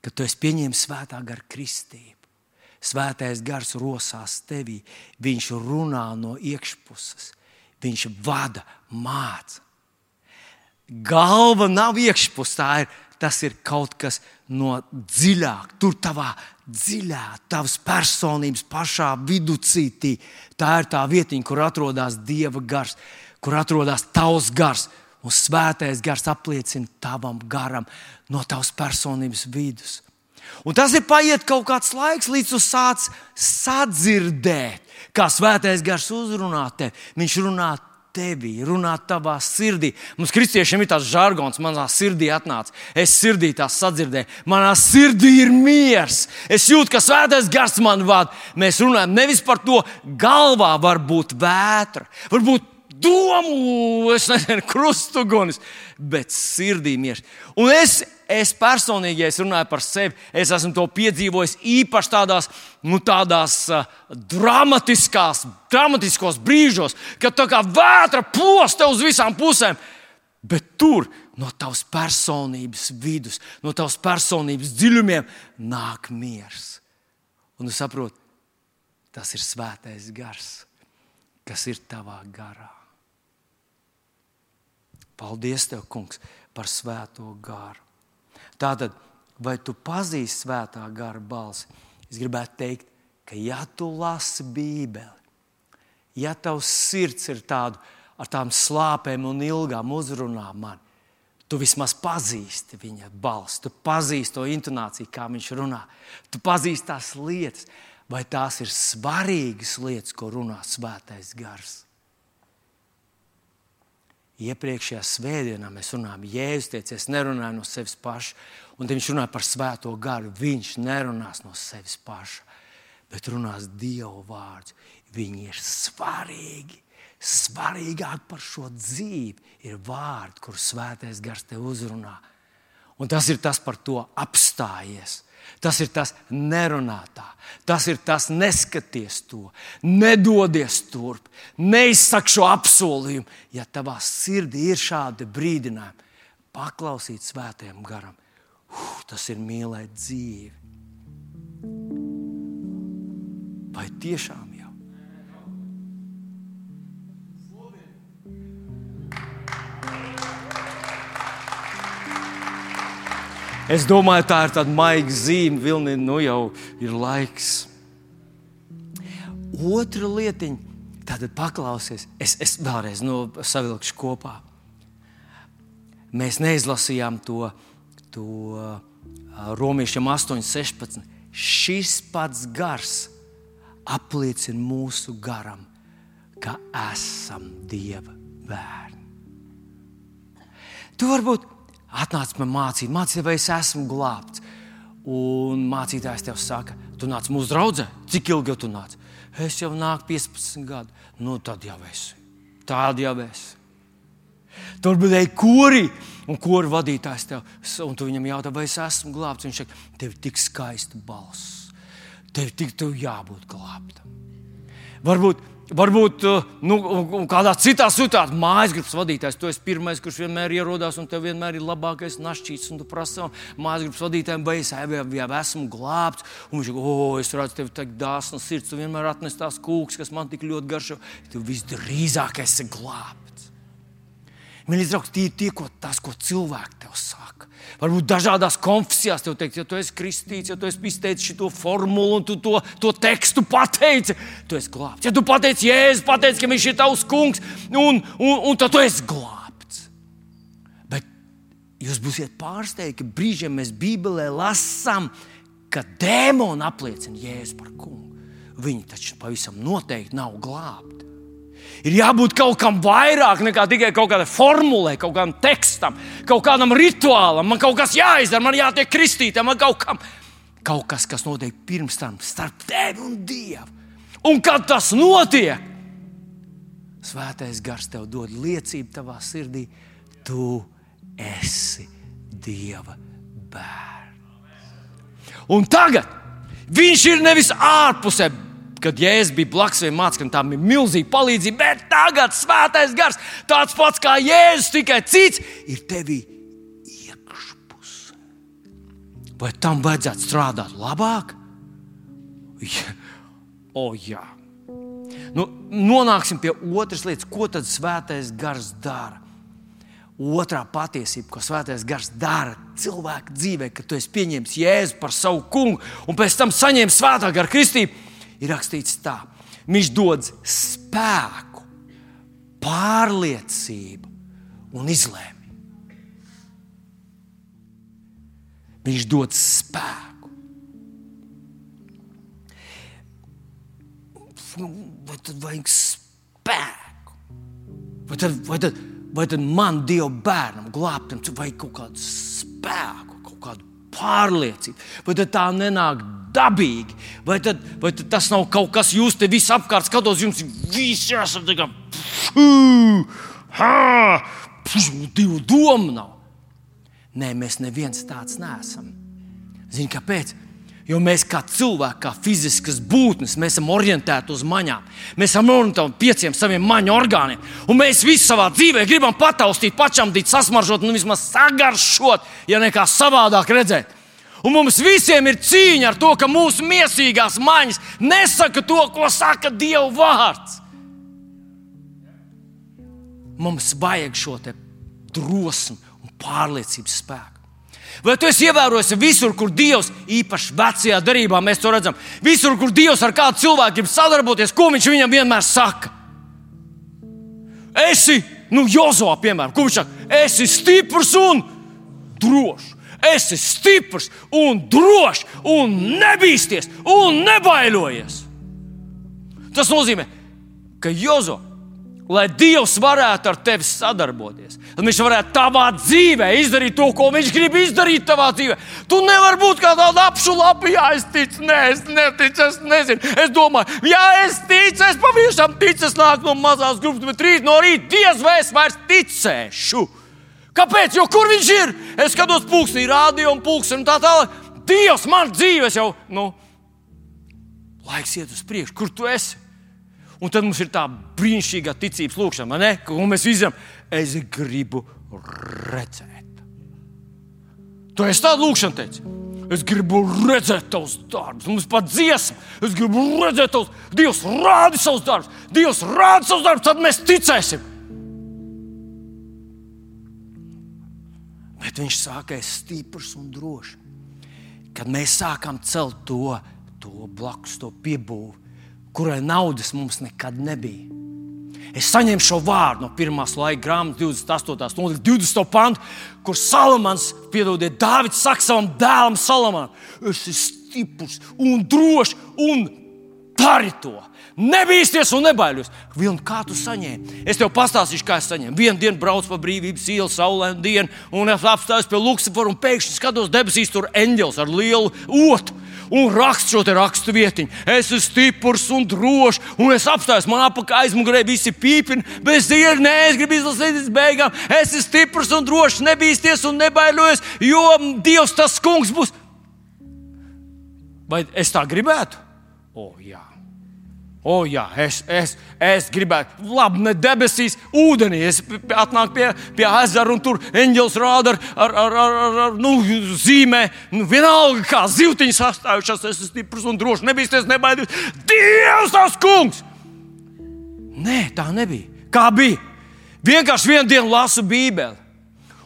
kad tu esi pieņēmis svētā gara kristību. Svētais gars rosās tevī, viņš runā no iekšpuses, viņš vada, māca. Galva nav iekšpusē, tas ir kaut kas no dziļāk, tur tavā dziļā, tavas personības pašā viducītī. Tā ir tā vietiņa, kur atrodas Dieva gars, kur atrodas tavs gars. Un svētais gars apliecina tavam garam no tavas personības vidus. Un tas ir paiet kaut kāds laiks, līdz tu sāc sadzirdēt, kā svētais gars uzrunā tevi. Viņš runā tevī, runāt tavā sirdī. Mums, kristiešiem, ir tāds žargons, manā sirdī atnāca. Es sirdī tās sadzirdēju, manā sirdī ir miers. Es jūtu, ka svētais gars man vada. Mēs runājam nevis par to, galvā var būt vētra, varbūt domu, es nezinu, <laughs> krustugunis, bet sirdī miers. Un es, es personīgi, ja es runāju par sevi, es esmu to piedzīvojis īpaši tādās, nu, tādās uh, dramatiskās, dramatiskos brīžos, kad tā kā vētra posta uz visām pusēm. Bet tur no tavas personības vidus, no tavas personības dziļumiem nāk miers. Un tu saproti, tas ir svētais gars, kas ir tavā garā. Paldies, Tev, Kungs, par svēto garu. Tātad, vai tu pazīsti svētā gara balsi? Es gribētu teikt, ka ja tu lasi Bībeli, ja tavs sirds ir tādu, ar tām slāpēm un ilgām uzrunām man, tu vismaz pazīsti viņa balsi, tu pazīsti to intonāciju, kā viņš runā, tu pazīsti tās lietas, vai tās ir svarīgas lietas, ko runā svētais gars. Iepriekšējā svētdienā mēs runājām, Jēzus teica, es nerunāju no sevis paša, un viņš runāja par svēto garu. Viņš nerunās no sevis paša, bet runās Dieva vārds. Viņi ir svarīgi. Svarīgāk par šo dzīvi ir vārdi, kur svētais gars te uzrunā. Un tas ir tas, par to apstājies. Tas ir tas nerunātā, tas ir tas neskaties to, nedodies turp, neizsaka šo apsolījumu. Ja tavā sirdī ir šādi brīdinājumi, paklausīt svētajam garam, uh, tas ir mīlēt dzīvi. Vai tiešām Es domāju, tā ir tāda maiga zīme, vilni, nu jau ir laiks. Otra lietiņa, tad paklausies, es, es vēlreiz nu, savilkšu kopā. Mēs neizlasījām to, to romiešiem 8,16. Šis pats gars apliecina mūsu garam, ka esam Dieva bērni. Tu varbūt atnāc man mācīt, mācīt, vai es esmu glābts. Un mācītājs tev saka, tu nāc mūsu draudzē, cik ilgi tu nāc? Es jau nāku 15 gadu. Nu, tad jau esi. Tāda jau esi. Tur bija kori. Un kura vadītājs tev, un tu viņam jautā, vai es esmu glābts? Viņš saka, tev ir tik skaista balss. Tev tik tev jābūt glābtam. Varbūt Varbūt uh, nu, kādā citā situācijā mājas grupas vadītājs. Tu esi pirmais, kurš vienmēr ierodās, un tev vienmēr ir labākais našķīts. Un tu prasa mājas grupas vadītājiem, vai es jau esmu glābts. Un viņš saka, o, es redzu, tev ir dāsna sirds. Tu vienmēr atnes tās kūks, kas man tik ļoti garšo. Tu visdrīzāk esi glābts. Mīļie draugi, tie ir tie, ko, tas, ko cilvēki tev saka. Varbūt dažādās konfesijās tev teikt, ja tu esi kristīts, ja tu esi izteicis šo formulu un tu to, to tekstu pateici, tu esi glābts. Ja tu pateici, Jēzus, pateici, ka viņš ir tavs kungs, un, un, un tad tu esi glābts. Bet jūs būsiet pārsteigti, ka brīžiem mēs Bībelē lasām, ka dēmoni apliecina Jēzu par kungu. Viņi taču pavisam noteikti nav glābti. Ir jābūt kaut kam vairāk nekā tikai kaut kādai formulē, kaut kādam tekstam, kaut kādam rituālam. Man kaut kas jāizdara, man jātiek kristītam, man kaut, kam, kaut kas, kas notiek pirms tam starp tevi un Dievu. Un kad tas notiek, Svētais gars tev dod liecību tavā sirdī, tu esi Dieva bērns. Un tagad viņš ir nevis ārpusē, kad Jēzus bija blakus vai mācīja, tam bija milzīga palīdzība. Bet tagad svētais gars, tāds pats kā Jēzus, tikai cits, ir tevī iekšpusē. Vai tam vajadzētu strādāt labāk? Ja. O, jā. Nu, nonāksim pie otras lietas, ko tad svētais gars dara. Otrā patiesība, ko svētais gars dara cilvēka dzīvē, kad tu esi pieņēmis Jēzu par savu kungu un pēc tam saņēmis svētā gara kristību ir rakstīts tā, viņš dod spēku, pārliecību un izlēmi. Viņš dod spēku. Vai tad vajag spēku? Vai tad, vai tad, vai tad man, Dieva bērnam, glābtam, vajag kaut kādu spēku, kaut kādu pārliecību? Vai tā nenāk dabīgi. Vai, tad, vai tad tas nav kaut kas, jūs te visi apkārt skatos, jums visi esat tā kā divu domu nav. Nē, mēs neviens tāds neesam. Zini, kāpēc? Jo mēs kā cilvēki, kā fiziskas būtnes, mēs esam orientēti uz maņām. Mēs esam orientēti uz pieciem saviem maņu orgāniem. Un mēs visi savā dzīvē gribam pataustīt, pačamdīt, sasmaržot, nu vismaz sagaršot, ja nekā savādāk redzēt. Un mums visiem ir cīņa ar to, ka mūsu mīsīgās maņas nesaka to, ko saka Dieva vārds. Mums vajag šo drosmi un pārliecības spēku. Vai tu esi ievērojis visur, kur Dievs, īpaši vecajā darbā, mēs to redzam, visur, kur Dievs ar kādu cilvēku grib sadarboties, ko viņš viņam vienmēr saka? Esi, nu, Jozovā, piemēram, kurš saka, esi stiprs un drošs esi stiprs un drošs un nebīsties un nebaidojies. Tas nozīmē, ka Jozo, lai Dievs varētu ar tevi sadarboties, tad viņš varētu tavā dzīvē izdarīt to, ko viņš grib izdarīt tavā dzīvē. Tu nevari būt kā tāda apšulapa, ja es ticu, nē, es neticu, es nezinu. Es domāju, ja es ticu, es pavisam ticu, es nāku no mazās grupas, bet rīt no rīta diez vai es vairs ticēšu. Kāpēc? Jo kur viņš ir? Es skatos, pūkstī, rādio un pūkstī un tā tālāk. Dievs, man dzīves jau, nu, laiks iet uz priekšu, kur tu esi. Un tad mums ir tā brīnišķīgā ticības lūkšana, ne? ko mēs visam es gribu redzēt. Tu esi tādu lūkšanu teici. Es gribu redzēt tavus darbus, mums pat dziesma. Es gribu redzēt tavus, Dievs rāda savus darbus, Dievs rāda savus darbus, tad mēs ticēsim. Bet viņš sākās stiprs un drošs. Kad mēs sākām celt to, to blakus, to piebūvi, kurai naudas mums nekad nebija. Es saņēmu šo vārdu no pirmās laika grāmatas, 28. un 20. pantu, kur Salamans, piedodiet, Dārvids saka savam dēlam, Salamanam, es esmu stiprs un drošs un dari to. Nebīsties un nebaidies. Vilni, kā tu saņēmi? Es tev pastāstīšu, kā es saņēmu. Vienu dienu braucu pa brīvības ielu, saulainu dienu, un es apstājos pie Luksafora un pēkšņi skatos debesīs, tur eņģelis ar lielu otru. un raksta šo rakstu vietiņu. Es esmu stiprs un drošs, un es apstājos, man apakā aizmugurē visi pīpini, bet es ir, nē, es gribu izlasīt līdz beigām. Es esmu stiprs un drošs, nebīsties un nebaidos, jo Dievs tas kungs būs. Vai es tā gribētu? O, jā. O, jā, es, es, es gribētu, labi, ne debesīs, ūdenī. Es atnāku pie, pie ezera, un tur eņģelis rāda ar, ar, ar, ar, ar, ar nu, zīmē. Nu, vienalga, kā zivtiņas sastājušās, es esmu stiprs un drošs, nebīsties, nebaidīties. Dievs, tas kungs! Nē, tā nebija. Kā bija? Vienkārši vienu dienu lasu Bībeli.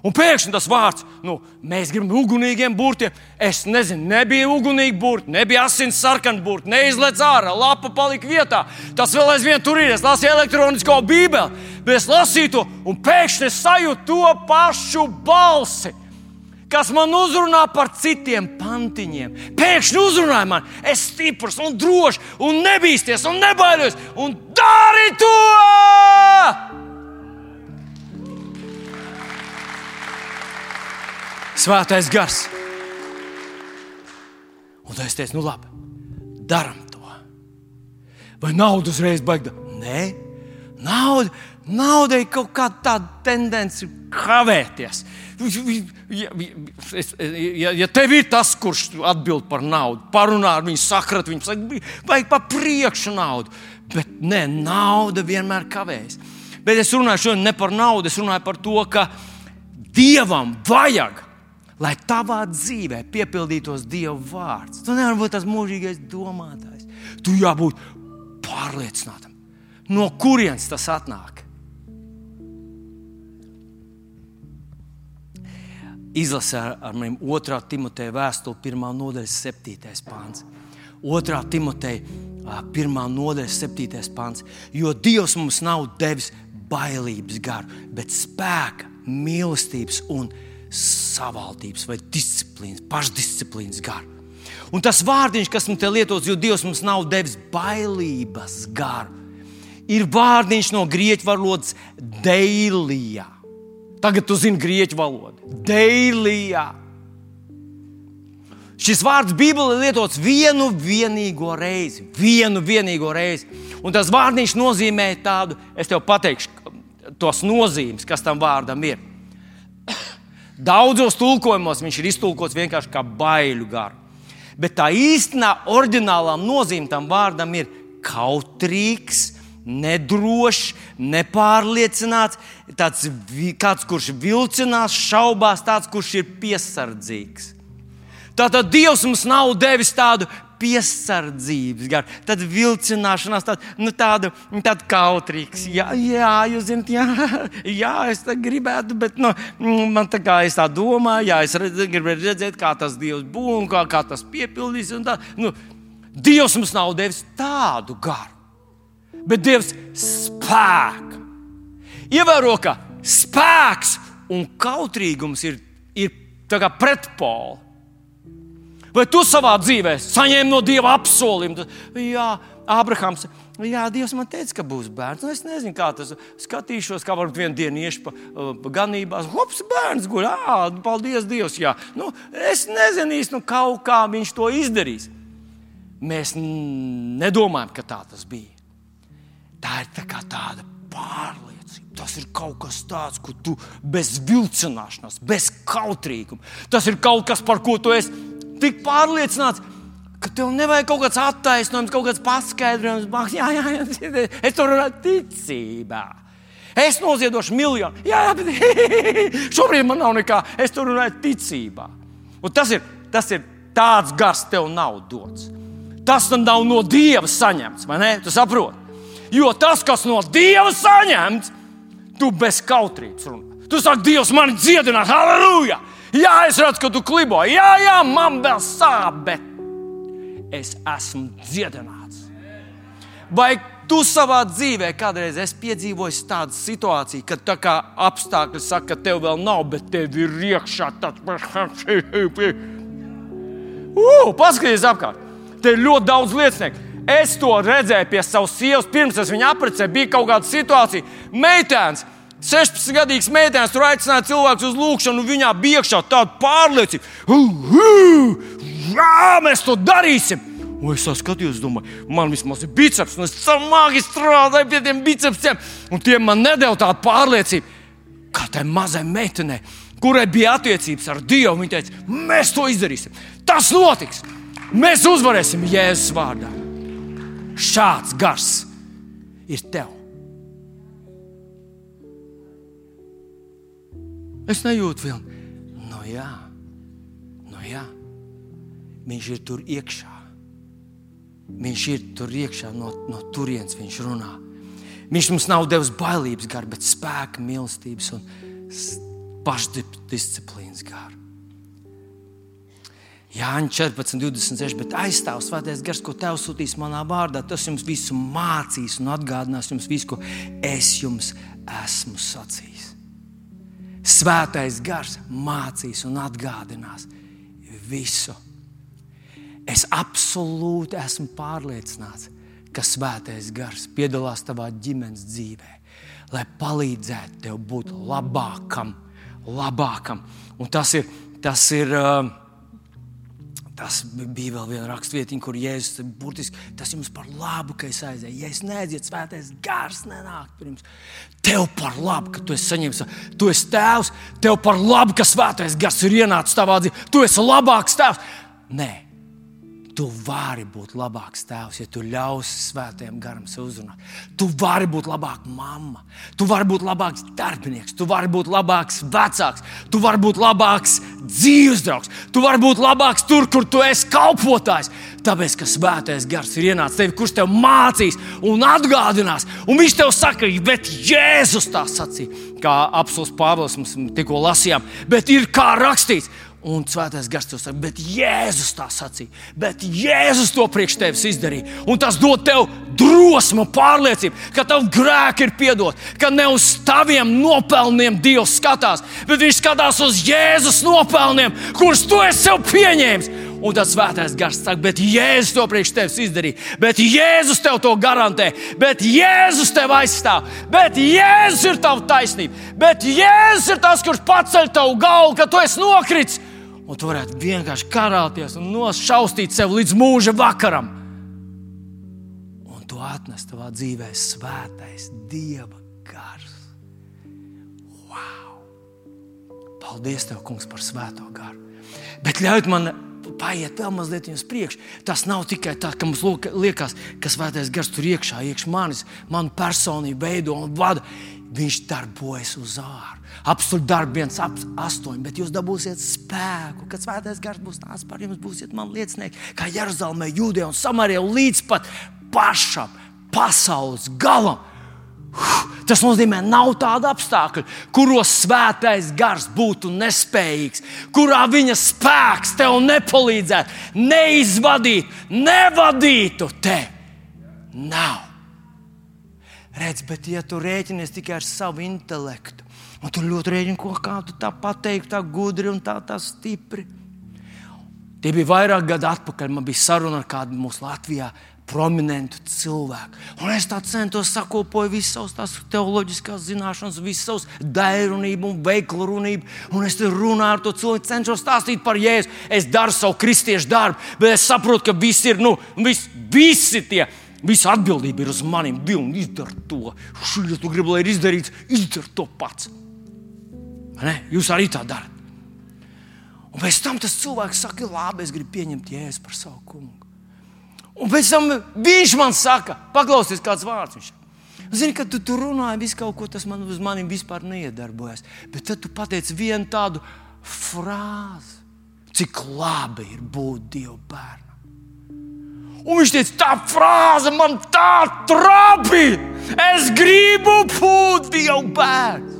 Un pēkšņi tas vārds, nu, mēs gribam ugunīgiem burtiem. Es nezinu, nebija ugunīgi burti, nebija asins sarkani burti, neizlaiž ārā, lapa palika vietā. Tas vēl aizvien tur ir. Es lasīju elektronisko bībeli, bet es lasīju to, un pēkšņi es sajūtu to pašu balsi. Kas man uzrunā par citiem pantiņiem. Pēkšņi uzrunāja man, es esmu stiprs un drošs, un nebīsties, un nebaidos, un dari to! Svētais gars. Un tad es teicu, nu labi, darām to. Vai nauda uzreiz baigta? Nē, nauda, naudai kaut kāda tāda tendence kavēties. Ja, ja, ja tev ir tas, kurš atbild par naudu, parunā ar viņu, sakrat viņu, saka, vajag pa priekšu naudu. Bet nē, nauda vienmēr kavējas. Bet es runāju šodien ne par naudu, es runāju par to, ka Dievam vajag lai tavā dzīvē piepildītos Dieva vārds. Tu nevari būt tas mūžīgais domātājs. Tu jābūt pārliecinātam, no kurienes tas atnāk. Izlasē ar, ar maniem 2. Timoteja vēstuli, 1. nodaļas 7. pāns. 2. Timoteja 1. nodaļas 7. pāns. Jo Dievs mums nav devis bailības garu, bet spēka, mīlestības un mīlestības savaldības vai disciplīnas, pašdisciplīnas garu. Un tas vārdiņš, kas mums te lietots, jo Dievs mums nav devis bailības garu, ir vārdiņš no grieķu valodas dēlijā. Tagad tu zini grieķu valodu. Dēlijā. Šis vārds Bībelē lietots vienu vienīgo reizi. Vienu vienīgo reizi. Un tas vārdiņš nozīmē tādu, es tev pateikšu, tos nozīmes, kas tam vārdam ir. Daudzos tulkojumos viņš ir iztulkots vienkārši kā baiļu garu. Bet tā īstenā, oriģinālā nozīme tam vārdam ir kautrīgs, nedrošs, nepārliecināts, tāds, kāds, kurš vilcinās, šaubās, tāds, kurš ir piesardzīgs. Tātad Dievs mums nav devis tādu piesardzības garu, tad vilcināšanās, tāda, nu, tāda, tāda kautrīga. Jā, jā, jūs zināt, jā, <laughs> jā, es gribētu, bet nu, man tā kā es tā domāju, jā, es redz, gribētu redzēt, kā tas Dievs būs un kā, kā tas piepildīs. Tā, nu, Dievs mums nav devis tādu garu, bet Dievs spēku. Ievēro, ka spēks un kautrīgums ir, ir pretpoli. Vai tu savā dzīvē saņēmi no Dieva apsolījumu? Jā, Abrahams. Jā, Dievs man teica, ka būs bērns. Nu, es nezinu, kā tas skatīšos, kā varbūt vienā dienā iešu pa, pa ganībās. Hops, bērns guļ. Ah, paldies Dievam. Jā, nu, es nezinu īsti, nu, kaut kā viņš to izdarīs. Mēs nedomājam, ka tā tas bija. Tā ir tā tāda pārliecība. Tas ir kaut kas tāds, ko tu bez vilcināšanās, bez kautrīguma. Tas ir kaut kas, par ko tu esi tik pārliecināts, ka tev nevajag kaut kāds attaisnojums, kaut kāds paskaidrojums. Jā, jā, jā, es tur runāju ticībā. Es noziedošu miljonu. Jā, jā, bet <laughs> šobrīd man nav nekā. Es tur runāju ticībā. Un tas ir, tas ir tāds gars, tev nav dots. Tas nav no Dieva saņemts, vai ne? Tu saproti? Jo tas, kas no Dieva saņemts, tu bez kautrības runā. Tu saki, Dievs, man dziedinās, halleluja! Jā, es redzu, ka tu klibo. Jā, jā, man vēl sāp, bet es esmu dziedināts. Vai tu savā dzīvē kādreiz esi piedzīvojis tādu situāciju, kad tā kā apstākļi saka, ka tev vēl nav, bet tev ir iekšā tāds - paskaties apkārt. Te ir ļoti daudz liecinieku. Es to redzēju pie savas sievas, pirms es viņu apprecēju. Bija kaut kāda situācija, meitenes 16 gadīgs meitenes tur aicināja cilvēku uz lūgšanu, un viņā bija iekšā tāda pārliecība. Jā, mēs to darīsim. Un es skatījos, domāju, man vismaz ir biceps, un es smagi strādāju pie tiem bicepsiem, un tie man nedēļ tādu pārliecību, kā tai mazai meitenei, kurai bija attiecības ar Dievu. Viņa teica, mēs to izdarīsim. Tas notiks. Mēs uzvarēsim Jēzus vārdā. Šāds gars ir tev. Es nejūtu vilni. Nu, jā, nu, jā. Viņš ir tur iekšā. Viņš ir tur iekšā, no, no turienes viņš runā. Viņš mums nav devis bailības garu, bet spēka, mīlestības un pašdisciplīnas garu. Jāņa 14, 26, bet aizstāv svētais gars, ko Tevs sūtīs manā vārdā. Tas jums visu mācīs un atgādinās jums visu, ko es jums esmu sacījis. Svētais gars mācīs un atgādinās visu Es absolūti esmu pārliecināts, ka svētais gars piedalās tavā ģimenes dzīvē, lai palīdzētu tev būt labākam, labākam. Un tas ir, tas ir uh, Tas bija vēl viena raksturvietiņa, kur Jēzus burtiski tas jums par labu, ka es aizēju. Ja es neaiziet, svētais gars nenāk pirms. Tev par labu, ka tu esi saņēmis, tu esi tēvs, tev par labu, ka svētais gars ir ienācis tavā dzīvē. Tu esi labāks tēvs. Nē, Tu vari būt labāks tēvs, ja tu ļausi svētajam garam sev uzrunāt. Tu vari būt labāka mamma, tu vari būt labāks darbinieks, tu vari būt labāks vecāks, tu vari būt labāks dzīves draugs, tu vari būt labāks tur, kur tu esi kalpotājs. Tāpēc, ka svētais gars ir ienācis tev, kurš tev mācīs un atgādinās. Un viņš tev saka, bet Jēzus tā sacīja, kā apelsīns Pāvils mums tikko lasījām, bet ir kā rakstīts. Un Svētais Gars to saka, bet Jēzus tā sacīja, bet Jēzus to priekš tevis izdarīja. Un tas dod tev drosmu, pārliecību, ka tavu grēku ir piedot, ka ne uz taviem nopelniem Dievs skatās, bet Viņš skatās uz Jēzus nopelniem, kurus tu esi sev pieņēmis. Un tas svētais gars saka, bet Jēzus to priekš tevis izdarīja, bet Jēzus tev to garantē, bet Jēzus tev aizstāv, bet Jēzus ir tava taisnība, bet Jēzus ir tas, kurš paceļ tavu galvu, ka tu esi nokritis. Un tu varētu vienkārši karāties un nošaustīt sev līdz mūža vakaram. Un tu atnes savā dzīvē svētais Dieva gars. Wow! Paldies, Tev, Kungs, par svēto garu. Bet ļaujiet man paiet vēl mazliet uz priekšu. Tas nav tikai tā, ka mums liekas, ka svētais gars tur iekšā, iekšā manis, manu personību veido un vada. Viņš darbojas uz ārā. Apstākļu darbi viens, ap, astoņi, bet jūs dabūsiet spēku, kad svētais gars būs nācis par jums, būsiet man liecinieki, kā Jeruzalemē, Jūdejā un Samarijā līdz pat pašam pasaules galam. Tas nozīmē, ka nav tādu apstākļu, kuros svētais gars būtu nespējīgs, kurā viņa spēks tev nepalīdzētu, neizvadītu, nevadītu te. Nav. Redz, bet ja tu rēķinies tikai ar savu intelektu, un tu ļoti rēķini, ko kādu tā pateikt, tā gudri un tā, tā stipri. Tie bija vairāk gadu atpakaļ. Man bija saruna ar kādu mūsu Latvijā prominentu cilvēku. Un es centos sakopot visas tās teoloģiskās zināšanas, visas savas daļrunību un veiklu runību. Un es runāju ar to cilvēku, cenšos stāstīt par jēzu. Es daru savu kristiešu darbu, bet es saprotu, ka visi ir, nu, vis, visi tie. Visa atbildība ir uz maniem. Dievs, izdara to. Ja tu gribi, lai ir izdarīts, izdara to pats. Jūs arī tā darat. Un pēc tam tas cilvēks saka, labi, es gribu pieņemt jēzu par savu kungu. Un pēc tam viņš man saka, paklausies, kāds vārds viņš ir. Zini, kad tu tur runāji, viss kaut ko tas man uz maniem vispār neiedarbojas. Bet tad tu pateici vienu tādu frāzi, cik labi ir būt Dieva bērnam. Un viņš teica, tā frāze man tā trāpīja. Es gribu būt Dieva bērns.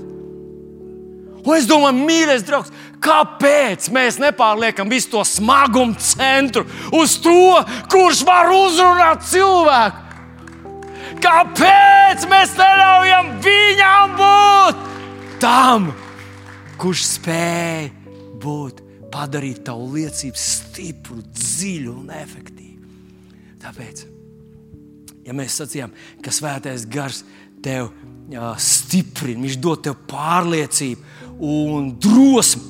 Un es domāju, mīļais draugs, kāpēc mēs nepārliekam visu to smagumu centru uz to, kurš var uzrunāt cilvēku? Kāpēc mēs neļaujam viņam būt tam, kurš spēj būt, padarīt tavu liecību stipru, dziļu un efektīvu? Tāpēc, ja mēs sacījām, ka svētais gars tev jā, stiprina, viņš dod tev pārliecību un drosmi,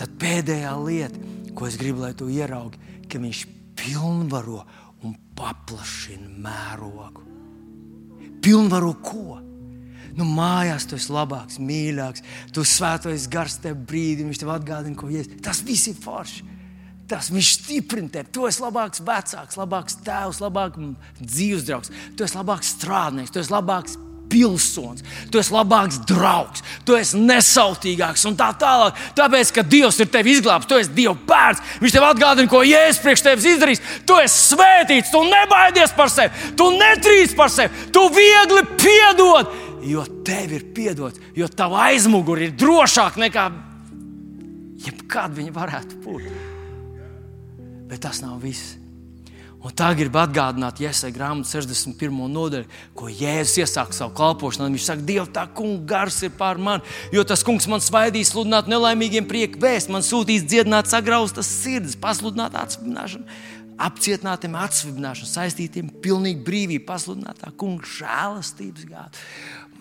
tad pēdējā lieta, ko es gribu, lai tu ieraugi, ka viņš pilnvaro un paplašina mērogu. Pilnvaro ko? Nu, mājās tu esi labāks, mīļāks, tu svētojies gars tev brīdi, viņš tev atgādina, ko ies. Tas viss ir forši. Tas viņš stiprina tevi. Tu esi labāks vecāks, labāks tēvs, labāks dzīves draugs, tu esi labāks strādnieks, tu esi labāks pilsonis, tu esi labāks draugs, tu esi nesautīgāks un tā tālāk. Tāpēc, ka Dievs ir tevi izglābis, tu esi Dieva bērns, Viņš tev atgādina, ko Jēzus priekš tevis izdarīs. Tu esi svētīts, tu nebaidies par sevi, tu netrīc par sevi, tu viegli piedod, jo tev ir piedots, jo tava aizmugure ir drošāka nekā jebkad viņa varētu būt. Bet tas nav viss. Un tā grib atgādināt Iesai grāmatu 61. nodaļu, ko Jēzus iesāka savu kalpošanu. Viņš saka, Dieva, tā kungs gars ir pār mani, jo tas kungs man svaidīs, sludināt nelaimīgiem prieku vēst, man sūtīs dziedināt sagraustas sirds, pasludināt atsvināšanu, apcietinātiem atsvināšanu, saistītiem pilnīgi brīvību, pasludināt tā kungs žēlastības gādu.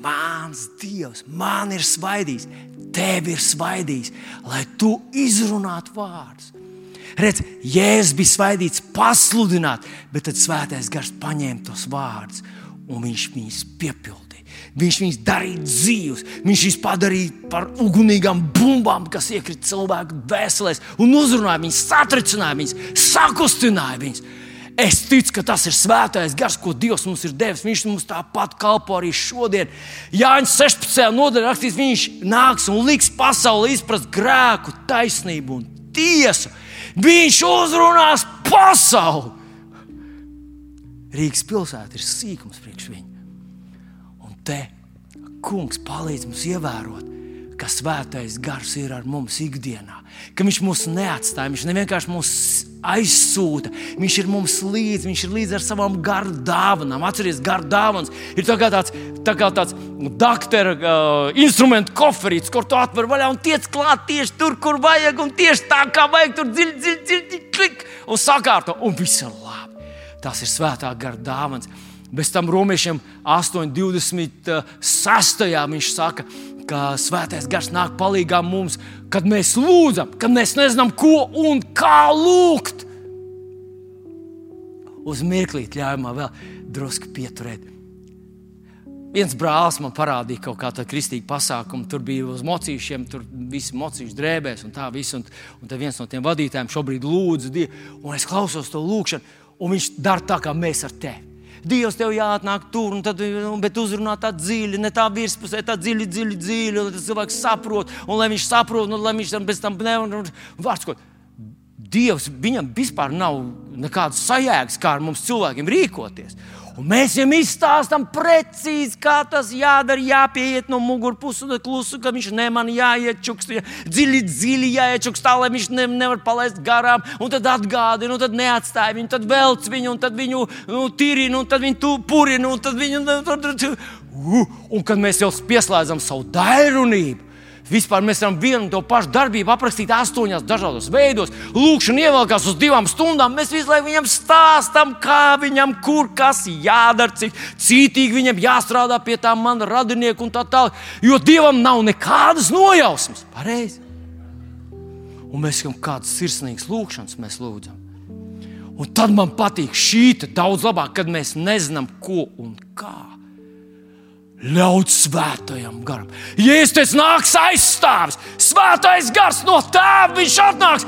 Mans Dievs, man ir svaidījis, tev ir svaidījis, lai tu izrunātu vārdus. Redz, Jēzus bija svaidīts pasludināt, bet tad svētais gars paņēma tos vārdus un viņš viņus piepildīja. Viņš viņus darīja dzīvus, viņš viņus padarīja par ugunīgām bumbām, kas iekrita cilvēku dvēselēs un uzrunāja viņus, satricināja viņus, sakustināja viņus. Es ticu, ka tas ir svētais gars, ko Dievs mums ir devis. Viņš mums tāpat kalpo arī šodien. Jānis 16. nodaļā rakstīts, viņš nāks un liks pasauli izprast grēku, taisnību un tiesu. Viņš uzrunās pasauli. Rīgas pilsēta ir sīkums priekš viņa. Un te kungs palīdz mums ievērot, ka svētais gars ir ar mums ikdienā, ka viņš mūs neatstāja, viņš nevienkārši mūs aizsūta, viņš ir mums līdzi, viņš ir līdzi ar savām garu dāvanām. Atcerieties, garu dāvāns ir tā tāds, tā kā tāds doktora uh, instrumentu koferīts, kur tu atver vaļā un tiec klāt tieši tur, kur vajag, un tieši tā kā vajag, tur dziļi, dziļi, dziļi, klik un sakārto, un viss ir labi. Tas ir svētā gara dāvāns. Bez tam romiešiem 8,26. viņš saka, ka svētais gars nāk palīdzīgā mums, kad mēs lūdzam, kad mēs nezinām, ko un kā lūgt. Uz mirklīt ļauj man vēl drusku pieturēt. Viens brālis man parādīja kaut kādu kristīgu pasākumu. Tur bija uz mocīšiem, tur visi mocīši drēbēs un tā viss. Un, un viens no tiem vadītājiem šobrīd lūdz Dievu, un es klausos to lūgšanu, un viņš dara tā, kā mēs ar tevi. Dievs tev jāatnāk tur, un tad, bet uzrunā tā dziļi, ne tā virspusē, tā dziļi, dziļi, dziļi, lai cilvēks saprot, un lai viņš saprot, un lai viņš tam pēc tam nevar. Vārds, ko Dievs viņam vispār nav nekādas sajēgas, kā ar mums cilvēkiem rīkoties. Un mēs viņam izstāstām precīzi, kā tas jādara, jāpieiet no mugurpuses, un klusu, ka viņš neman jāiet čukst, dziļi, dziļi jāiet čukst, tā lai viņš ne, nevar palaist garām, un tad atgādina, un tad neatstāja viņu, tad velc viņu, un tad viņu nu, tirina, un tad viņu purina, un tad viņu. Un kad mēs jau pieslēdzam savu dairunību, Vispār mēs varam vienu to pašu darbību aprakstīt astoņos dažādos veidos. Lūkšana ievelkās uz divām stundām. Mēs visu laiku viņam stāstām, kā viņam, kur kas jādara, cik cītīgi viņam jāstrādā pie tā mana radinieka un tā tālāk. Jo Dievam nav nekādas nojausmas. Pareizi. Un mēs esam kādas sirsnīgas lūkšanas, mēs lūdzam. Un tad man patīk šī daudz labāk, kad mēs nezinām, ko un kā ļaut svētajam garam. Jēzus teica, nāks aizstāvis, svētais gars no tēva, viņš atnāks.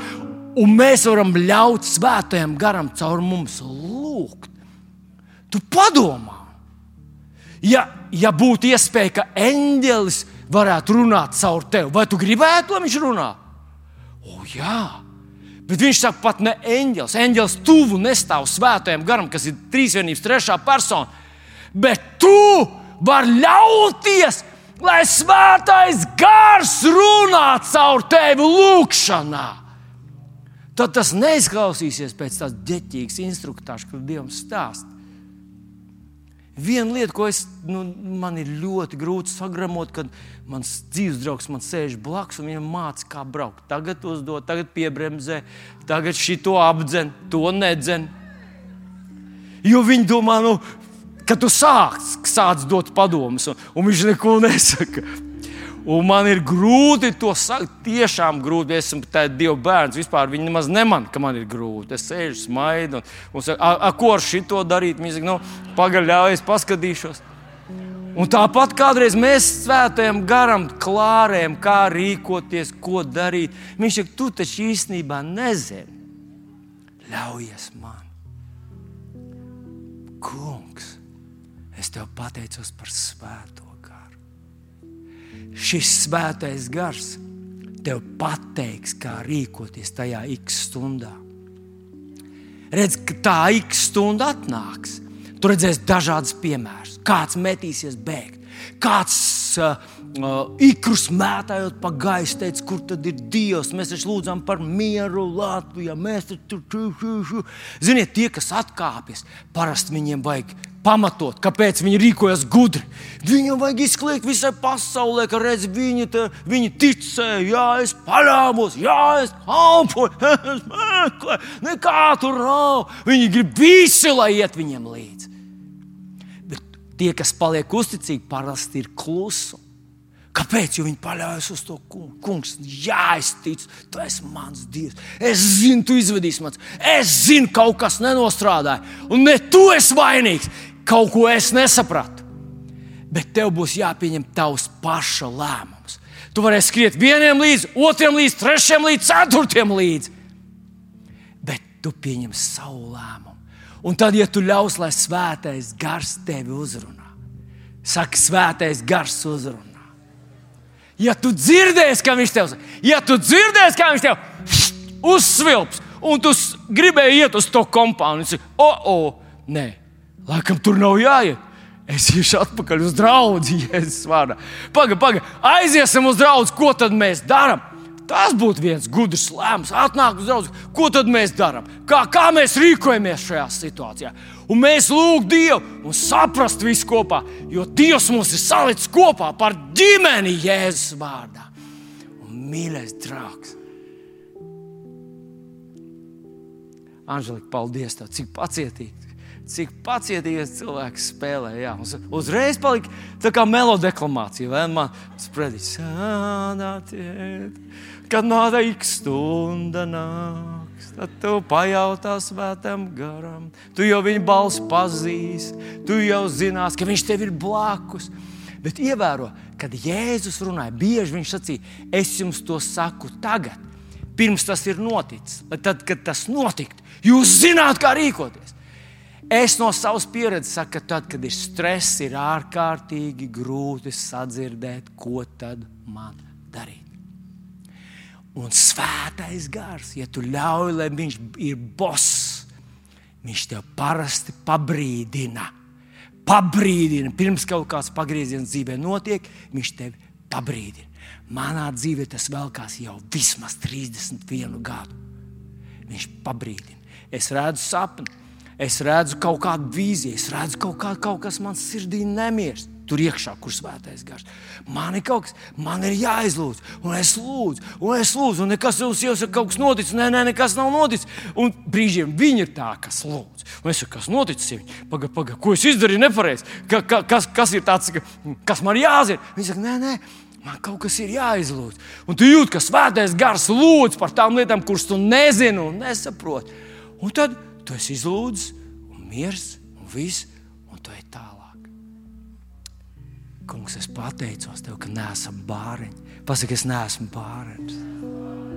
Un mēs varam ļaut svētajam garam caur mums lūgt. Tu padomā, ja, ja būtu iespēja, ka eņģelis varētu runāt caur tevi, vai tu gribētu, lai viņš runā? O, jā, bet viņš saka, pat ne eņģelis. Eņģelis tuvu nestāv svētajam garam, kas ir trīsvienības trešā persona. Bet tu var ļauties, lai svētais gars runā caur tevi lūgšanā. Tad tas neizklausīsies pēc tādas ģeķīgas instruktāžas, kur Dievam stāst. Viena lieta, ko es, nu, man ir ļoti grūti sagramot, kad mans dzīves draugs man sēž blakus un viņam māca, kā braukt. Tagad uzdod, tagad piebremzē, tagad šito apdzen, to nedzen. Jo viņi domā, nu, kad tu sāc, sāc dot padomus, un, un viņš neko nesaka. Un man ir grūti to sakot. Tiešām grūti. Es esmu tāds Dieva bērns. Vispār viņi nemaz nemanā, ka man ir grūti. Es sēžu, smaidu un, un saku, a, a, ko ar šito darīt. Viņi saka, nu, pagaļājies, paskatīšos. Un tāpat kādreiz mēs svētajam garam klārējam, kā rīkoties, ko darīt. Viņš saka, tu taču īstenībā nezini. Ļaujies man. Kungs, es tev pateicos par svēto garu. Šis svētais gars tev pateiks, kā rīkoties tajā x stundā. Redz, ka tā x stunda atnāks. Tu redzēsi dažādas piemērus. Kāds metīsies bēgt, kāds uh, uh, ikrus mētājot pa gaisu, teica, kur tad ir Dievs. Mēs taču lūdzam par mieru Latvijā. Mēs tur tur Ziniet, tie, kas atkāpjas, parasti viņiem vajag pamatot, kāpēc viņi rīkojas gudri. Viņam vajag izkliegt visai pasaulē, ka redz, viņi, te, viņi ticēja, jā, es paļāvos, jā, es kalpoju, <laughs> es meklēju, nekā tur nav. Viņi grib visi, lai iet viņiem līdzi. Bet tie, kas paliek uzticīgi, parasti ir klusi. Kāpēc? Jo viņi paļaujas uz to kungu. Kungs, jā, es ticu, tu esi mans dievs. Es zinu, tu izvedīsi mans. Es zinu, kaut kas nenostrādāja. Un ne tu esi vainīgs kaut ko es nesapratu. Bet tev būs jāpieņem tavs paša lēmums. Tu varēsi skriet vienam līdzi, otram līdzi, trešajam līdzi, ceturtajam līdzi. Bet tu pieņem savu lēmumu. Un tad, ja tu ļaus, lai svētais gars tevi uzrunā, saka, svētais gars uzrunā. Ja tu dzirdēsi, kā viņš tev ja tu dzirdēsi, kā viņš tev uzsvilps, un tu gribēji iet uz to kompāniju, tad, oh, oh, nē, Laikam tur nav jāiet. Es iešu atpakaļ uz draugu, Jēzus vārdā. Pagaid, pagaid, aiziesim uz draugu, ko tad mēs darām? Tas būtu viens gudrs lēmums. Atnāk uz draugu, ko tad mēs darām? Kā, kā mēs rīkojamies šajā situācijā? Un mēs lūgam Dievu un saprast visu kopā, jo Dievs mums ir salicis kopā par ģimeni Jēzus vārdā. Un mīļais draugs! Anželika, paldies tev, cik pacietīgi cik pacietīgs cilvēks spēlē. Jā, uz, uzreiz palika tā kā melodeklamācija. Vai man sprediķis, kad nāda ik stunda nāks, tad tu pajautā svētam garam. Tu jau viņa balsi pazīsti, tu jau zinās, ka viņš tev ir blakus. Bet ievēro, kad Jēzus runāja, bieži viņš sacīja, es jums to saku tagad, pirms tas ir noticis. Tad, kad tas notiktu, jūs zināt, kā rīkoties. Es no savas pieredzes saku, ka tad, kad ir stress, ir ārkārtīgi grūti sadzirdēt, ko tad man darīt. Un svētais gars, ja tu ļauj, lai viņš ir boss, viņš tev parasti pabrīdina. Pabrīdina, pirms kaut kāds pagrieziens dzīvē notiek, viņš tevi pabrīdina. Manā dzīvē tas velkās jau vismaz 31 gadu. Viņš pabrīdina. Es redzu sapni, Es redzu kaut kādu vīziju, es redzu kaut, kā, kaut kas man sirdī nemirst. Tur iekšā, kur svētais gars. Man ir kaut kas, man ir jāizlūdz, un es lūdzu, un es lūdzu, un nekas jums jau ir kaut kas noticis. Nē, nē, nekas nav noticis. Un brīžiem viņi ir tā, kas lūdz. Un es saku, kas noticis? Pagaid, pagaid, ko es izdarīju nepareizi? Ka, ka, kas, kas ir tāds, ka, kas man jāzina? Viņi saka, nē, nē. Man kaut kas ir jāizlūdz. Un tu jūti, ka svētais gars lūdz par tām lietām, kuras tu nezini un nesaproti. Un tad Tu esi izlūdzis, un miers, un viss, un tu ej tālāk. Kungs, es pateicos tev, ka neesam bāriņi. Pasaki, es neesmu bāriņš.